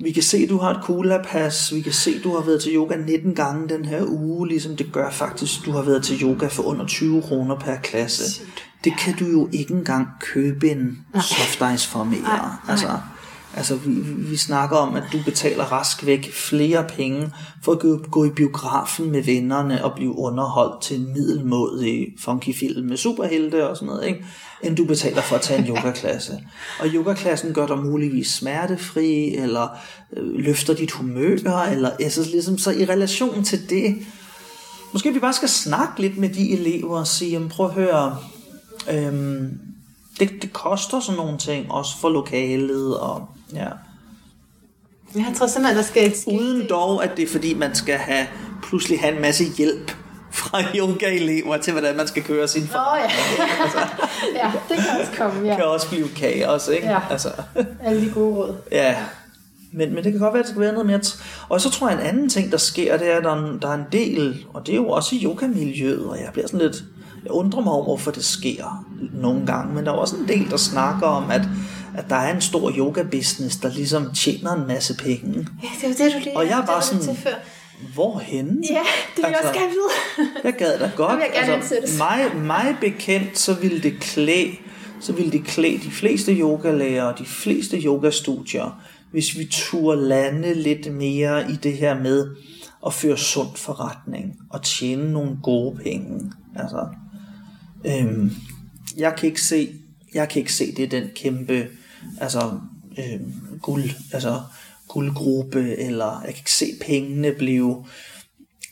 vi kan se, du har et kula-pas. Vi kan se, du har været til yoga 19 gange den her uge. Ligesom det gør faktisk, du har været til yoga for under 20 kroner per klasse. Det kan du jo ikke engang købe en soft ice for mere. Altså, Altså, vi, vi snakker om, at du betaler rask væk flere penge for at gå, i biografen med vennerne og blive underholdt til en middelmådig funky film med superhelte og sådan noget, ikke? end du betaler for at tage en yogaklasse. Og yogaklassen gør dig muligvis smertefri, eller øh, løfter dit humør, eller altså, ligesom, så i relation til det, måske vi bare skal snakke lidt med de elever og sige, jamen, prøv at høre, øhm, det, det koster sådan nogle ting, også for lokalet, og ja. Jeg tror simpelthen, der skal et skift. Uden dog, at det er fordi, man skal have, pludselig have en masse hjælp fra yoga-elever til, hvordan man skal køre sin Åh oh, ja. ja, det kan også komme, ja. kan også blive kaos, ikke? Ja. Altså, Alle de gode råd. ja. Men, men det kan godt være, at det skal være noget mere. Og så tror jeg, en anden ting, der sker, det er, at der er en, der er en del, og det er jo også i yogamiljøet, og jeg bliver sådan lidt, jeg undrer mig over, hvorfor det sker nogle gange, men der er også en del, der snakker om, at, at der er en stor yoga-business, der ligesom tjener en masse penge. Ja, det var det, du lige Og jeg er var sådan- Til før. Hvorhenne? Ja, det vil jeg også gerne vide. Jeg gad da godt. Jeg gerne ansættes. mig, mig bekendt, så ville det klæde, så ville det klæde de fleste yogalærer og de fleste yogastudier, hvis vi turde lande lidt mere i det her med at føre sund forretning og tjene nogle gode penge. Altså, øhm, jeg kan ikke se, jeg kan ikke se det er den kæmpe, altså øh, guld, altså guldgruppe, eller jeg kan ikke se pengene blive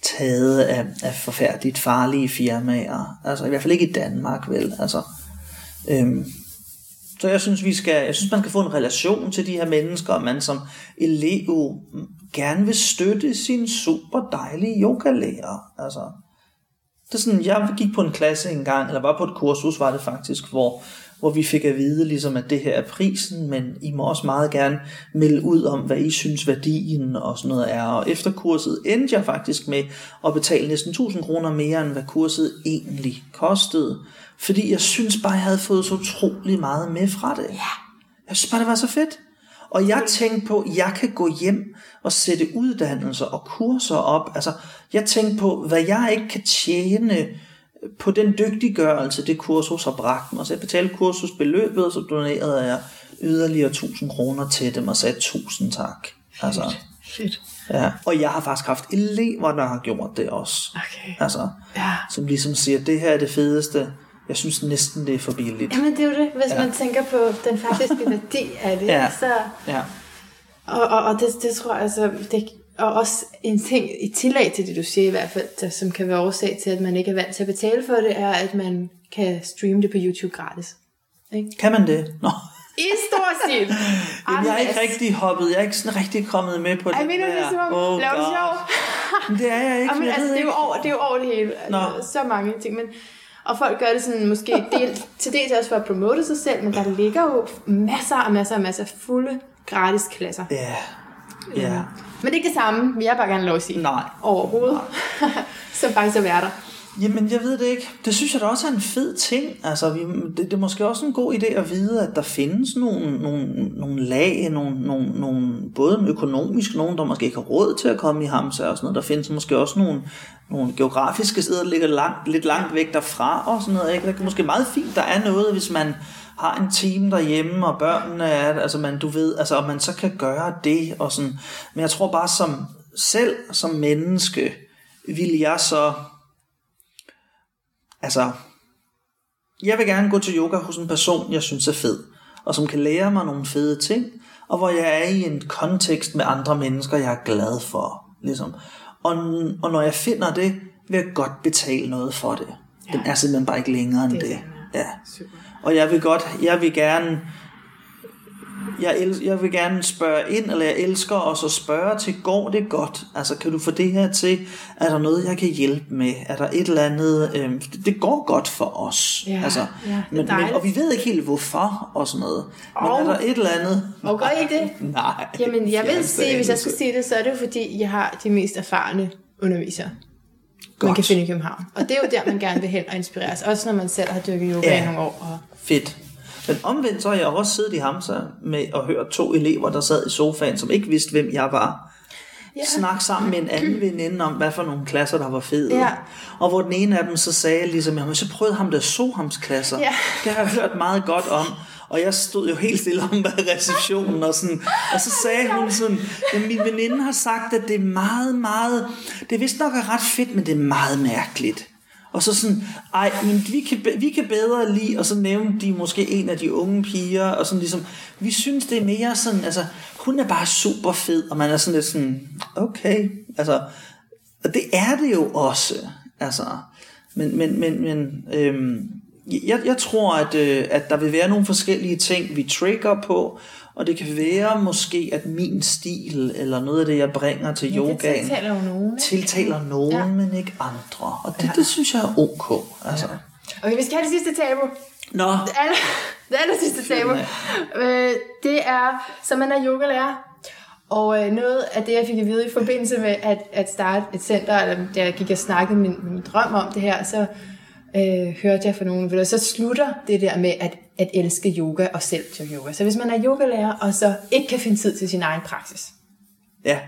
taget af, af forfærdeligt farlige firmaer. Altså i hvert fald ikke i Danmark, vel? Altså, øhm, så jeg synes, vi skal, jeg synes, man kan få en relation til de her mennesker, og man som elev gerne vil støtte sin super dejlige yogalærer. Altså, det er sådan, jeg gik på en klasse engang, eller var på et kursus, var det faktisk, hvor, hvor vi fik at vide, ligesom, at det her er prisen, men I må også meget gerne melde ud om, hvad I synes værdien og sådan noget er. Og efter kurset endte jeg faktisk med at betale næsten 1000 kroner mere, end hvad kurset egentlig kostede. Fordi jeg synes bare, jeg havde fået så utrolig meget med fra det. Ja. Jeg synes bare, det var så fedt. Og jeg tænkte på, at jeg kan gå hjem og sætte uddannelser og kurser op. Altså, jeg tænkte på, hvad jeg ikke kan tjene på den dygtiggørelse, det kursus har bragt mig. Så jeg betalte kursusbeløbet, og så donerede jeg yderligere 1000 kroner til dem og sagde tusind tak. Altså, Fedt. ja. Og jeg har faktisk haft elever, der har gjort det også. Okay. Altså, Ja. som ligesom siger, det her er det fedeste. Jeg synes næsten, det er for billigt. Jamen det er jo det, hvis Ja. ja. man tænker på den faktiske værdi af det. Ja. Så, Ja. og og, og det, det tror jeg altså, det, og også en ting i tillæg til det, du siger i hvert fald, der, som kan være årsag til, at man ikke er vant til at betale for det, er, at man kan streame det på YouTube gratis. Ikke? Kan man det? Nå. I stor stil! Jamen, jeg er ikke rigtig hoppet. Jeg er ikke sådan rigtig kommet med på det mener du det der. som om? Oh, Laver sjov? Men det er jeg ikke. Jamen, jeg altså, det, er jo over, det er jo over det hele. Nå. Altså, så mange ting. Men, og folk gør det sådan måske del, til dels også for at promote sig selv, men der ligger jo masser og masser og masser af fulde gratis klasser. Ja. Ja. Men det er ikke det samme, vil jeg bare gerne lov at sige. Nej. Overhovedet. som faktisk er værter. Jamen, jeg ved det ikke. Det synes jeg da også er en fed ting. Altså, vi, det, det er måske også en god idé at vide, at der findes nogle, nogle, nogle lag, nogle, nogle, nogle, både økonomisk, nogen, der måske ikke har råd til at komme i Hamsa og sådan noget. Der findes måske også nogle, nogle geografiske steder, der ligger langt, lidt langt væk derfra og sådan noget. Ikke? Det er måske meget fint, der er noget, hvis man har en team derhjemme, og børnene er, altså man, du ved, altså, og man så kan gøre det, og sådan. Men jeg tror bare som, selv som menneske, vil jeg så Altså, jeg vil gerne gå til yoga hos en person, jeg synes er fed, og som kan lære mig nogle fede ting, og hvor jeg er i en kontekst med andre mennesker, jeg er glad for. Ligesom. Og, og når jeg finder det, vil jeg godt betale noget for det. Den er simpelthen bare ikke længere end Det det. Ja. Super. Og jeg vil godt, jeg vil gerne, jeg, el, jeg vil gerne spørge ind, eller jeg elsker også at spørge til, går det godt? Altså, kan du få det her til? Er der noget, jeg kan hjælpe med? Er der et eller andet? Øhm, det, det går godt for os. Ja, altså, ja, men, men, og vi ved ikke helt, hvorfor og sådan noget. Men Og- er der et eller andet? Og gør I det? Nej. Jamen, jeg vil fjerneste sige, hvis jeg skal sige det, så er det fordi, jeg har de mest erfarne undervisere, Godt. man kan finde i København. Og det er jo der, man gerne vil hen og inspireres. Også når man selv har dyrket yoga Ja. i nogle år. Og Fedt. Men omvendt så har jeg også siddet i Hamsa med at høre to elever, der sad i sofaen, som ikke vidste, hvem jeg var. Ja. Snak sammen med en anden veninde om, hvad for nogle klasser, der var fede. Ja. Og hvor den ene af dem så sagde ligesom, jamen så prøvede ham der Sohams klasser. Ja. Det har jeg hørt meget godt om. Og jeg stod jo helt stille om ved receptionen, og, sådan, og så sagde hun sådan, at min veninde har sagt, at det er meget, meget, det er vist nok er ret fedt, men det er meget mærkeligt. Og så sådan, ej, men vi kan, vi kan bedre lide, og så nævnte de måske en af de unge piger, og sådan ligesom, vi synes det er mere sådan, altså, hun er bare super fed, og man er sådan lidt sådan, okay, altså, og det er det jo også, altså, men, men, men, men øhm, jeg, jeg tror, at, øh, at der vil være nogle forskellige ting, vi trigger på, og det kan være måske, at min stil, eller noget af det, jeg bringer til Ja, yogaen, tiltaler nogen, tiltaler nogen, Ja. men ikke andre. Og det, det synes jeg er ok. Altså. Okay, vi skal have det sidste tabu. Nå, Det aller, det aller sidste tabu. Øh, det er, så man er yogalærer. Og øh, noget af det, jeg fik at vide i forbindelse med at, at starte et center, eller da jeg gik og snakkede min, min drøm om det her, så øh, hørte jeg fra nogen, du, så slutter det der med at, at elske yoga og selv til yoga. Så hvis man er yogalærer, og så ikke kan finde tid til sin egen praksis, ja,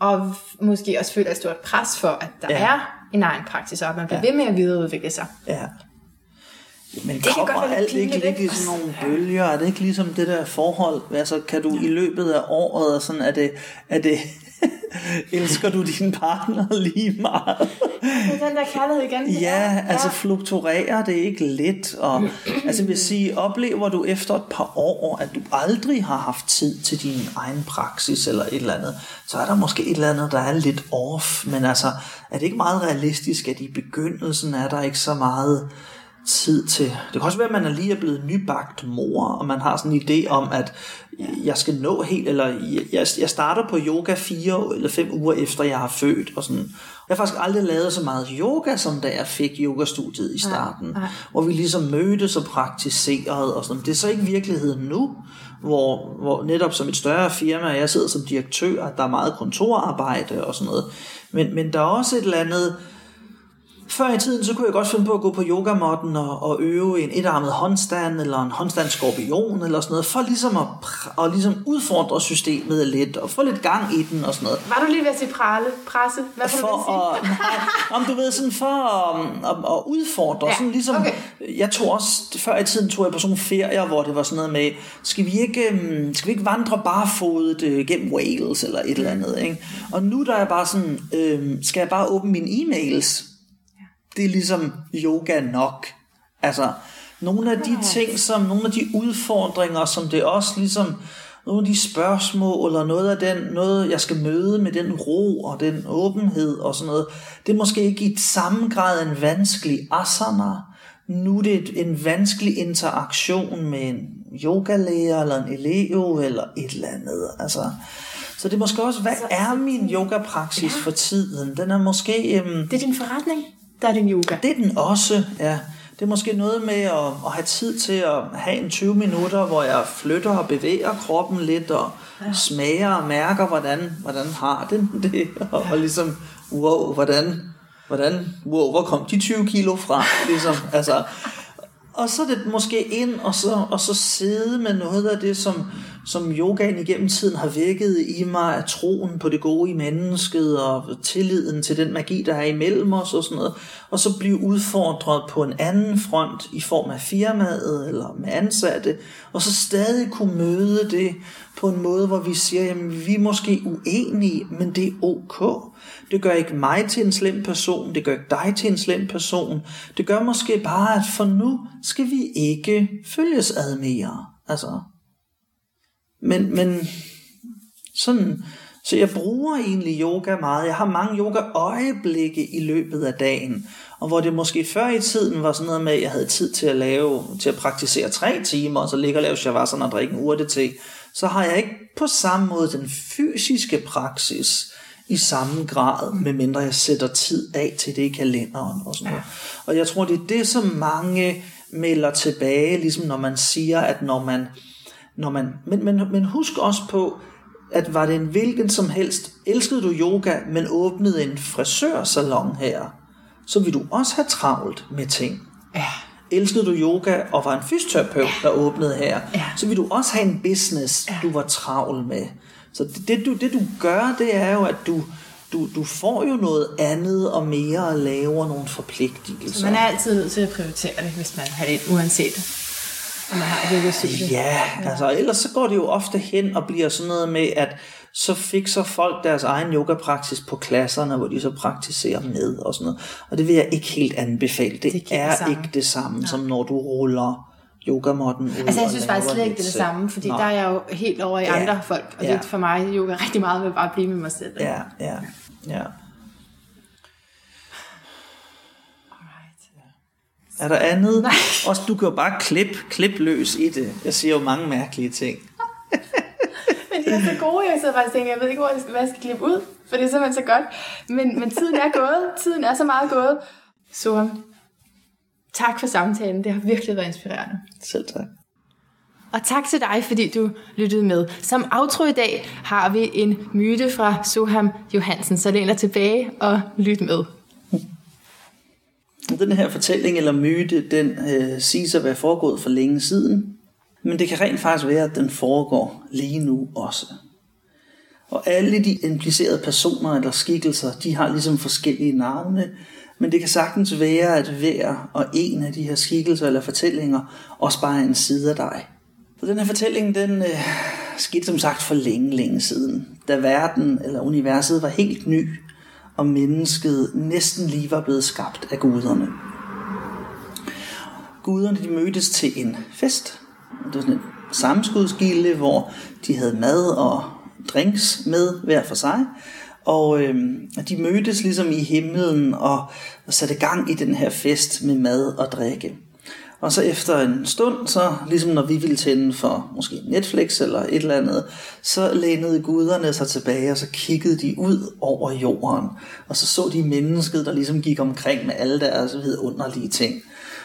og måske også føler et stort pres for, at der Ja. er en egen praksis, og at man bliver Ja. ved med at videreudvikle sig. ja. Men det kan kommer godt alt ikke lidt i sådan nogle bølger? Er det ikke ligesom det der forhold? Altså, kan du i løbet af året, og sådan, er det, er det elsker du din partner lige meget? Det er den der kærlighed igen. Ja, altså fluktuerer det ikke lidt? Og, altså vil sige, oplever du efter et par år, at du aldrig har haft tid til din egen praksis eller et eller andet, så er der måske et eller andet, der er lidt off. Men altså, er det ikke meget realistisk, at i begyndelsen er der ikke så meget tid til. Det kan også være, at man er lige er blevet nybagt mor, og man har sådan en idé om, at jeg skal nå helt, eller jeg, jeg starter på yoga fire eller fem uger efter, jeg har født, og sådan. Jeg har faktisk aldrig lavet så meget yoga, som da jeg fik yogastudiet i starten, nej. hvor vi ligesom mødtes og praktiserede og sådan. Det er så ikke virkeligheden nu, hvor, hvor netop som et større firma, jeg sidder som direktør, der er meget kontorarbejde og sådan noget. Men, men der er også et eller andet, før i tiden, så kunne jeg godt finde på at gå på yogamotten og, og øve en etarmet håndstand, eller en håndstand skorpion, eller sådan noget, for ligesom at, og ligesom udfordre systemet lidt, og få lidt gang i den og sådan noget. Var du lige ved at sige prale, presse? Hvad var du at For nej, om du ved, sådan for at, at, at udfordre, Ja, sådan ligesom, okay. jeg tog også, før i tiden tog jeg på sådan nogle ferier, hvor det var sådan noget med, skal vi ikke, øhm, skal vi ikke vandre barefodet øh, gennem Wales, eller et eller andet, ikke? Og nu der er jeg bare sådan, øhm, skal jeg bare åbne mine e-mails? Det er ligesom yoga nok. Altså, nogle af de ting, som, nogle af de udfordringer, som det også ligesom, nogle af de spørgsmål, eller noget af den, noget jeg skal møde med den ro og den åbenhed og sådan noget, det er måske ikke i samme grad en vanskelig asana. Nu er det et- en vanskelig interaktion med en yogalærer, eller en elev, eller et eller andet. Altså, så det er måske også, hvad er min yogapraksis for tiden? Den er måske... Øhm, Det er din forretning, der er din yoga. det er den også, ja. Det er måske noget med at, at have tid til at have en 20 minutter, hvor jeg flytter og bevæger kroppen lidt, og ja. smager og mærker, hvordan, hvordan har den det, og, og ligesom, wow, hvordan, hvordan, wow, hvor kom de 20 kilo fra, ligesom, altså, og så er det måske ind og så, og så sidde med noget af det, som, som yogaen igennem tiden har vækket i mig, af troen på det gode i mennesket, og tilliden til den magi, der er imellem os og sådan noget, og så blive udfordret på en anden front i form af firmaet eller med ansatte, og så stadig kunne møde det på en måde, hvor vi siger, jamen vi er måske uenige, men det er ok. Det gør ikke mig til en slem person, det gør ikke dig til en slem person. Det gør måske bare, at for nu skal vi ikke følges ad mere. Altså. Men, men sådan, så jeg bruger egentlig yoga meget. Jeg har mange yoga-øjeblikke i løbet af dagen. Og hvor det måske før i tiden var sådan noget med, at jeg havde tid til at lave, til at praktisere tre timer, og så ligge og lave shavasana og drikke en urte til, så har jeg ikke på samme måde den fysiske praksis i samme grad, medmindre jeg sætter tid af til det i kalenderen og sådan noget. Og jeg tror, det er det, som mange melder tilbage, ligesom når man siger, at når man, når man men, men, men husk også på, at var det en hvilken som helst, elskede du yoga, men åbnede en frisørsalon her, så vil du også have travlt med ting. Ja. Elskede du yoga og var en fysioterapeut, der åbnede her, Ja. så vil du også have en business, du var travl med. Så det, det, du, det du gør, det er jo, at du, du, du får jo noget andet og mere og laver nogle forpligtelser. Man er altid nødt til at prioritere det, hvis man har det, uanset man har et yoga-studie. Ja, altså ellers så går det jo ofte hen og bliver sådan noget med, at så fikser folk deres egen yogapraksis på klasserne, hvor de så praktiserer med og sådan noget. Og det vil jeg ikke helt anbefale. Det, Det det er det ikke det samme, som når du ruller yogamotten ud Altså jeg synes faktisk slet ikke, det er det samme, fordi Nå. der er jeg jo helt over i Ja. andre folk, og Ja. det er for mig yoga rigtig meget med bare at blive med mig selv. Ja, ja, ja. Er der andet? Nej. Også du kan jo bare klip, klip løs i det. Jeg siger jo mange mærkelige ting. Men de er så gode, jeg så faktisk tænker, jeg ved ikke, hvor jeg skal, hvad jeg skal klippe ud, for det er simpelthen så godt. Men, men tiden er gået, tiden er så meget gået. Så tak for samtalen, det har virkelig været inspirerende. Selv tak. Og tak til dig, fordi du lyttede med. Som outro i dag har vi en myte fra Soham Johansen, så læn dig tilbage og lyt med. Den her fortælling eller myte, den øh, siges at være foregået for længe siden, men det kan rent faktisk være, at den foregår lige nu også. Og alle de implicerede personer eller skikkelser, de har ligesom forskellige navne, men det kan sagtens være, at hver og en af de her skikkelser eller fortællinger også bare er en side af dig. Så den her fortælling, den øh, skete som sagt for længe, længe siden, da verden eller universet var helt ny, og mennesket næsten lige var blevet skabt af guderne. Guderne de mødtes til en fest. Det var sådan en sammenskudskilde, hvor de havde mad og drinks med hver for sig. Og øh, de mødtes ligesom i himlen og, og satte gang i den her fest med mad og drikke. Og så efter en stund, så ligesom når vi ville tænde for måske Netflix eller et eller andet, så lænede guderne sig tilbage, og så kiggede de ud over jorden. Og så så de mennesket, der ligesom gik omkring med alle deres vidunderlige ting.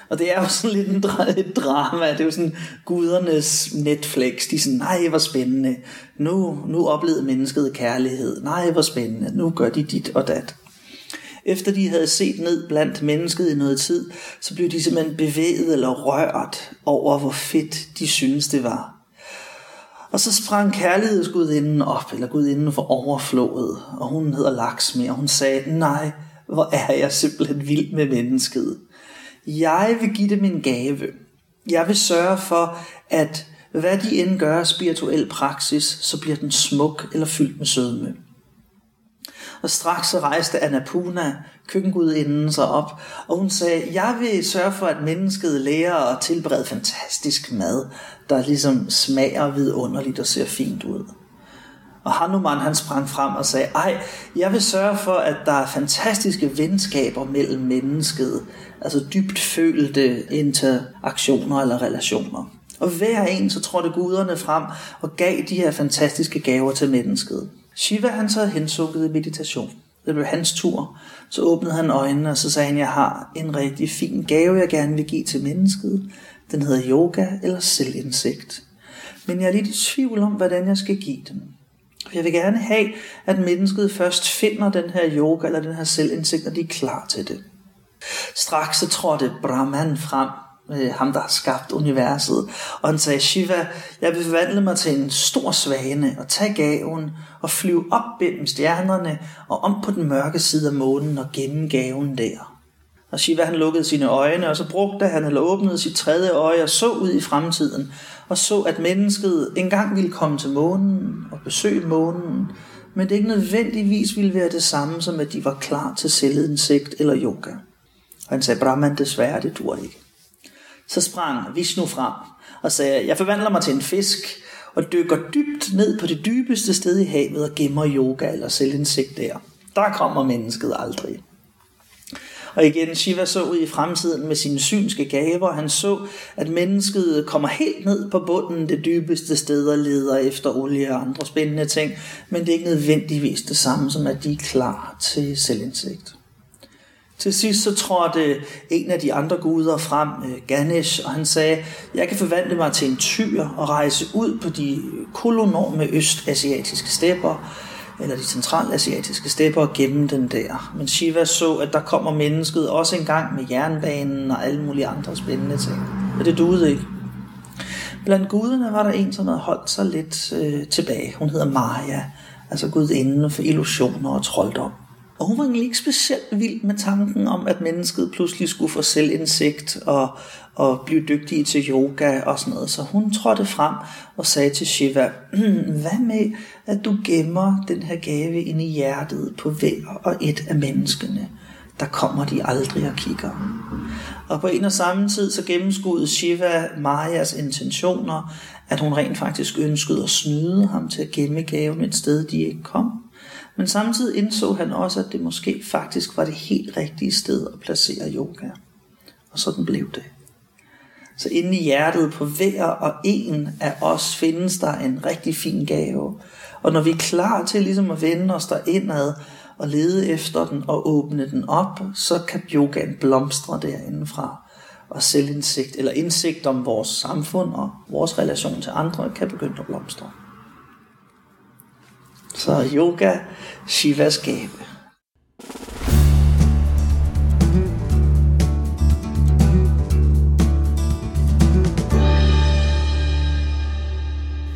Og det er jo sådan lidt en dra- et drama. Det er jo sådan gudernes Netflix. De er sådan, nej, hvor spændende. Nu, nu oplevede mennesket kærlighed. Nej, hvor spændende. Nu gør de dit og dat. Efter de havde set ned blandt mennesket i noget tid, så blev de simpelthen bevæget eller rørt over, hvor fedt de synes det var. Og så sprang kærlighedsgudinden op, eller gudinden for overflået, og hun hedder Laksmi, og hun sagde, nej, hvor er jeg simpelthen vild med mennesket. Jeg vil give dem en gave. Jeg vil sørge for, at hvad de end gør af spirituel praksis, så bliver den smuk eller fyldt med sødme. Og straks så rejste Annapurna, køkkengudinden, sig op, og hun sagde, jeg vil sørge for, at mennesket lærer at tilberede fantastisk mad, der ligesom smager vidunderligt og ser fint ud. Og Hanuman han sprang frem og sagde, ej, jeg vil sørge for, at der er fantastiske venskaber mellem mennesket, altså dybt følte interaktioner eller relationer. Og hver en så trådte guderne frem og gav de her fantastiske gaver til mennesket. Shiva han så hensukket i meditation. Det blev hans tur. Så åbnede han øjnene, og så sagde han, jeg har en rigtig fin gave, jeg gerne vil give til mennesket. Den hedder yoga eller selvindsigt. Men jeg er lidt i tvivl om, hvordan jeg skal give den. Jeg vil gerne have, at mennesket først finder den her yoga eller den her selvindsigt, når de er klar til det. Straks så trådte Brahman frem, øh, ham der har skabt universet, og han sagde, Shiva, jeg vil forvandle mig til en stor svane og tage gaven og flyve op gennem stjernerne og om på den mørke side af månen og gemme gaven der. Og Shiva han lukkede sine øjne, og så brugte han eller åbnede sit tredje øje og så ud i fremtiden, og så at mennesket engang ville komme til månen og besøge månen, men det ikke nødvendigvis ville være det samme som at de var klar til selvindsigt eller yoga. Og han sagde, Brahman, desværre, det dur ikke. Så sprang Vishnu frem og sagde, jeg forvandler mig til en fisk og dykker dybt ned på det dybeste sted i havet og gemmer yoga eller selvindsigt der. Der kommer mennesket aldrig. Og igen, Shiva så ud i fremtiden med sine synske gaver. Han så, at mennesket kommer helt ned på bunden det dybeste sted og leder efter olie og andre spændende ting. Men det er ikke nødvendigvis det samme som, at de er klar til selvindsigt. Til sidst så trådte en af de andre guder frem, øh, Ganesh, og han sagde, jeg kan forvandle mig til en tyr og rejse ud på de kolonorme østasiatiske stepper, eller de centralasiatiske stepper og gemme den der. Men Shiva så, at der kommer mennesket også engang med jernbanen og alle mulige andre spændende ting. Og det duede ikke. Blandt guderne var der en, som havde holdt sig lidt øh, tilbage. Hun hedder Maya, altså gudinden for illusioner og trolddom. Og hun var egentlig ikke specielt vild med tanken om, at mennesket pludselig skulle få selvindsigt og, og blive dygtige til yoga og sådan noget. Så hun trådte frem og sagde til Shiva, "Hmm, hvad med, at du gemmer den her gave inde i hjertet på hver og et af menneskene? Der kommer de aldrig og kigger. Og på en og samme tid så gennemskudde Shiva Majas intentioner, at hun rent faktisk ønskede at snyde ham til at gemme gaven et sted, de ikke kom. Men samtidig indså han også, at det måske faktisk var det helt rigtige sted at placere yoga. Og sådan blev det. Så inde i hjertet på hver og en af os findes der en rigtig fin gave. Og når vi er klar til ligesom at vende os indad og lede efter den og åbne den op, så kan yogaen blomstre derindefra. Og selvindsigt eller indsigt om vores samfund og vores relation til andre kan begynde at blomstre. Så yoga, Shivas gave.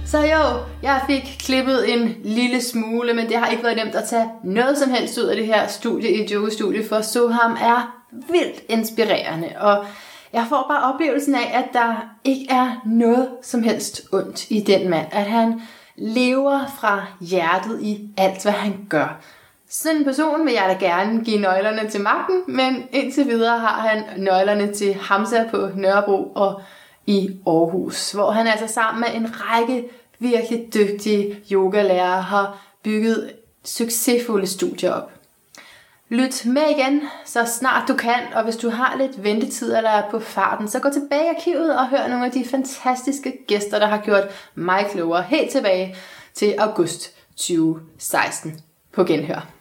Så jo, jeg fik klippet en lille smule, men det har ikke været nemt at tage noget som helst ud af det her studie i yoga-studie, for Soham er vildt inspirerende, og jeg får bare oplevelsen af, at der ikke er noget som helst ondt i den mand, at han lever fra hjertet i alt, hvad han gør. Sådan en person vil jeg da gerne give nøglerne til magten, men indtil videre har han nøglerne til Hamza på Nørrebro og i Aarhus, hvor han altså sammen med en række virkelig dygtige yogalærere har bygget succesfulde studier op. Lyt med igen, så snart du kan, og hvis du har lidt ventetid eller er på farten, så gå tilbage i arkivet og hør nogle af de fantastiske gæster, der har gjort mig klogere helt tilbage til august 2016 på genhør.